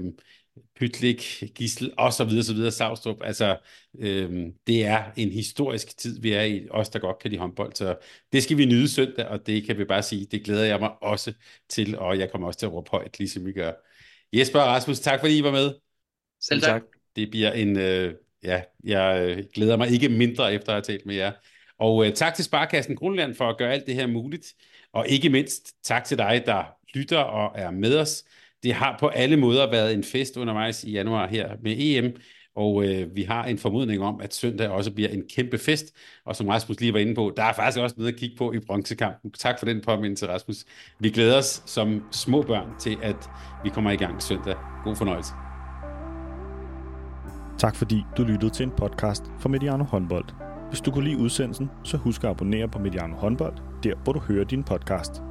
[SPEAKER 1] Pytlik, Gissel og så videre, så videre, Savstrup. Altså, øhm, det er en historisk tid, vi er i, os der godt kan lide håndbold, så det skal vi nyde søndag, og det kan vi bare sige, det glæder jeg mig også til, og jeg kommer også til at råbe højt, ligesom vi gør. Jesper og Rasmus, tak fordi I var med.
[SPEAKER 3] Selv tak.
[SPEAKER 1] Det bliver en, øh, ja, jeg øh, glæder mig ikke mindre efter at have talt med jer. Og øh, tak til Sparkassen Grundland for at gøre alt det her muligt. Og ikke mindst tak til dig, der lytter og er med os. Det har på alle måder været en fest undervejs i januar her med EM, og øh, vi har en formodning om, at søndag også bliver en kæmpe fest. Og som Rasmus lige var inde på, der er faktisk også noget at kigge på i bronzekampen. Tak for den påmindelse, Rasmus. Vi glæder os som små børn til, at vi kommer i gang søndag. God fornøjelse.
[SPEAKER 4] Tak fordi du lyttede til en podcast fra Mediano Håndbold. Hvis du kunne lide udsendelsen, så husk at abonnere på Mediano Håndbold, der hvor du hører din podcast.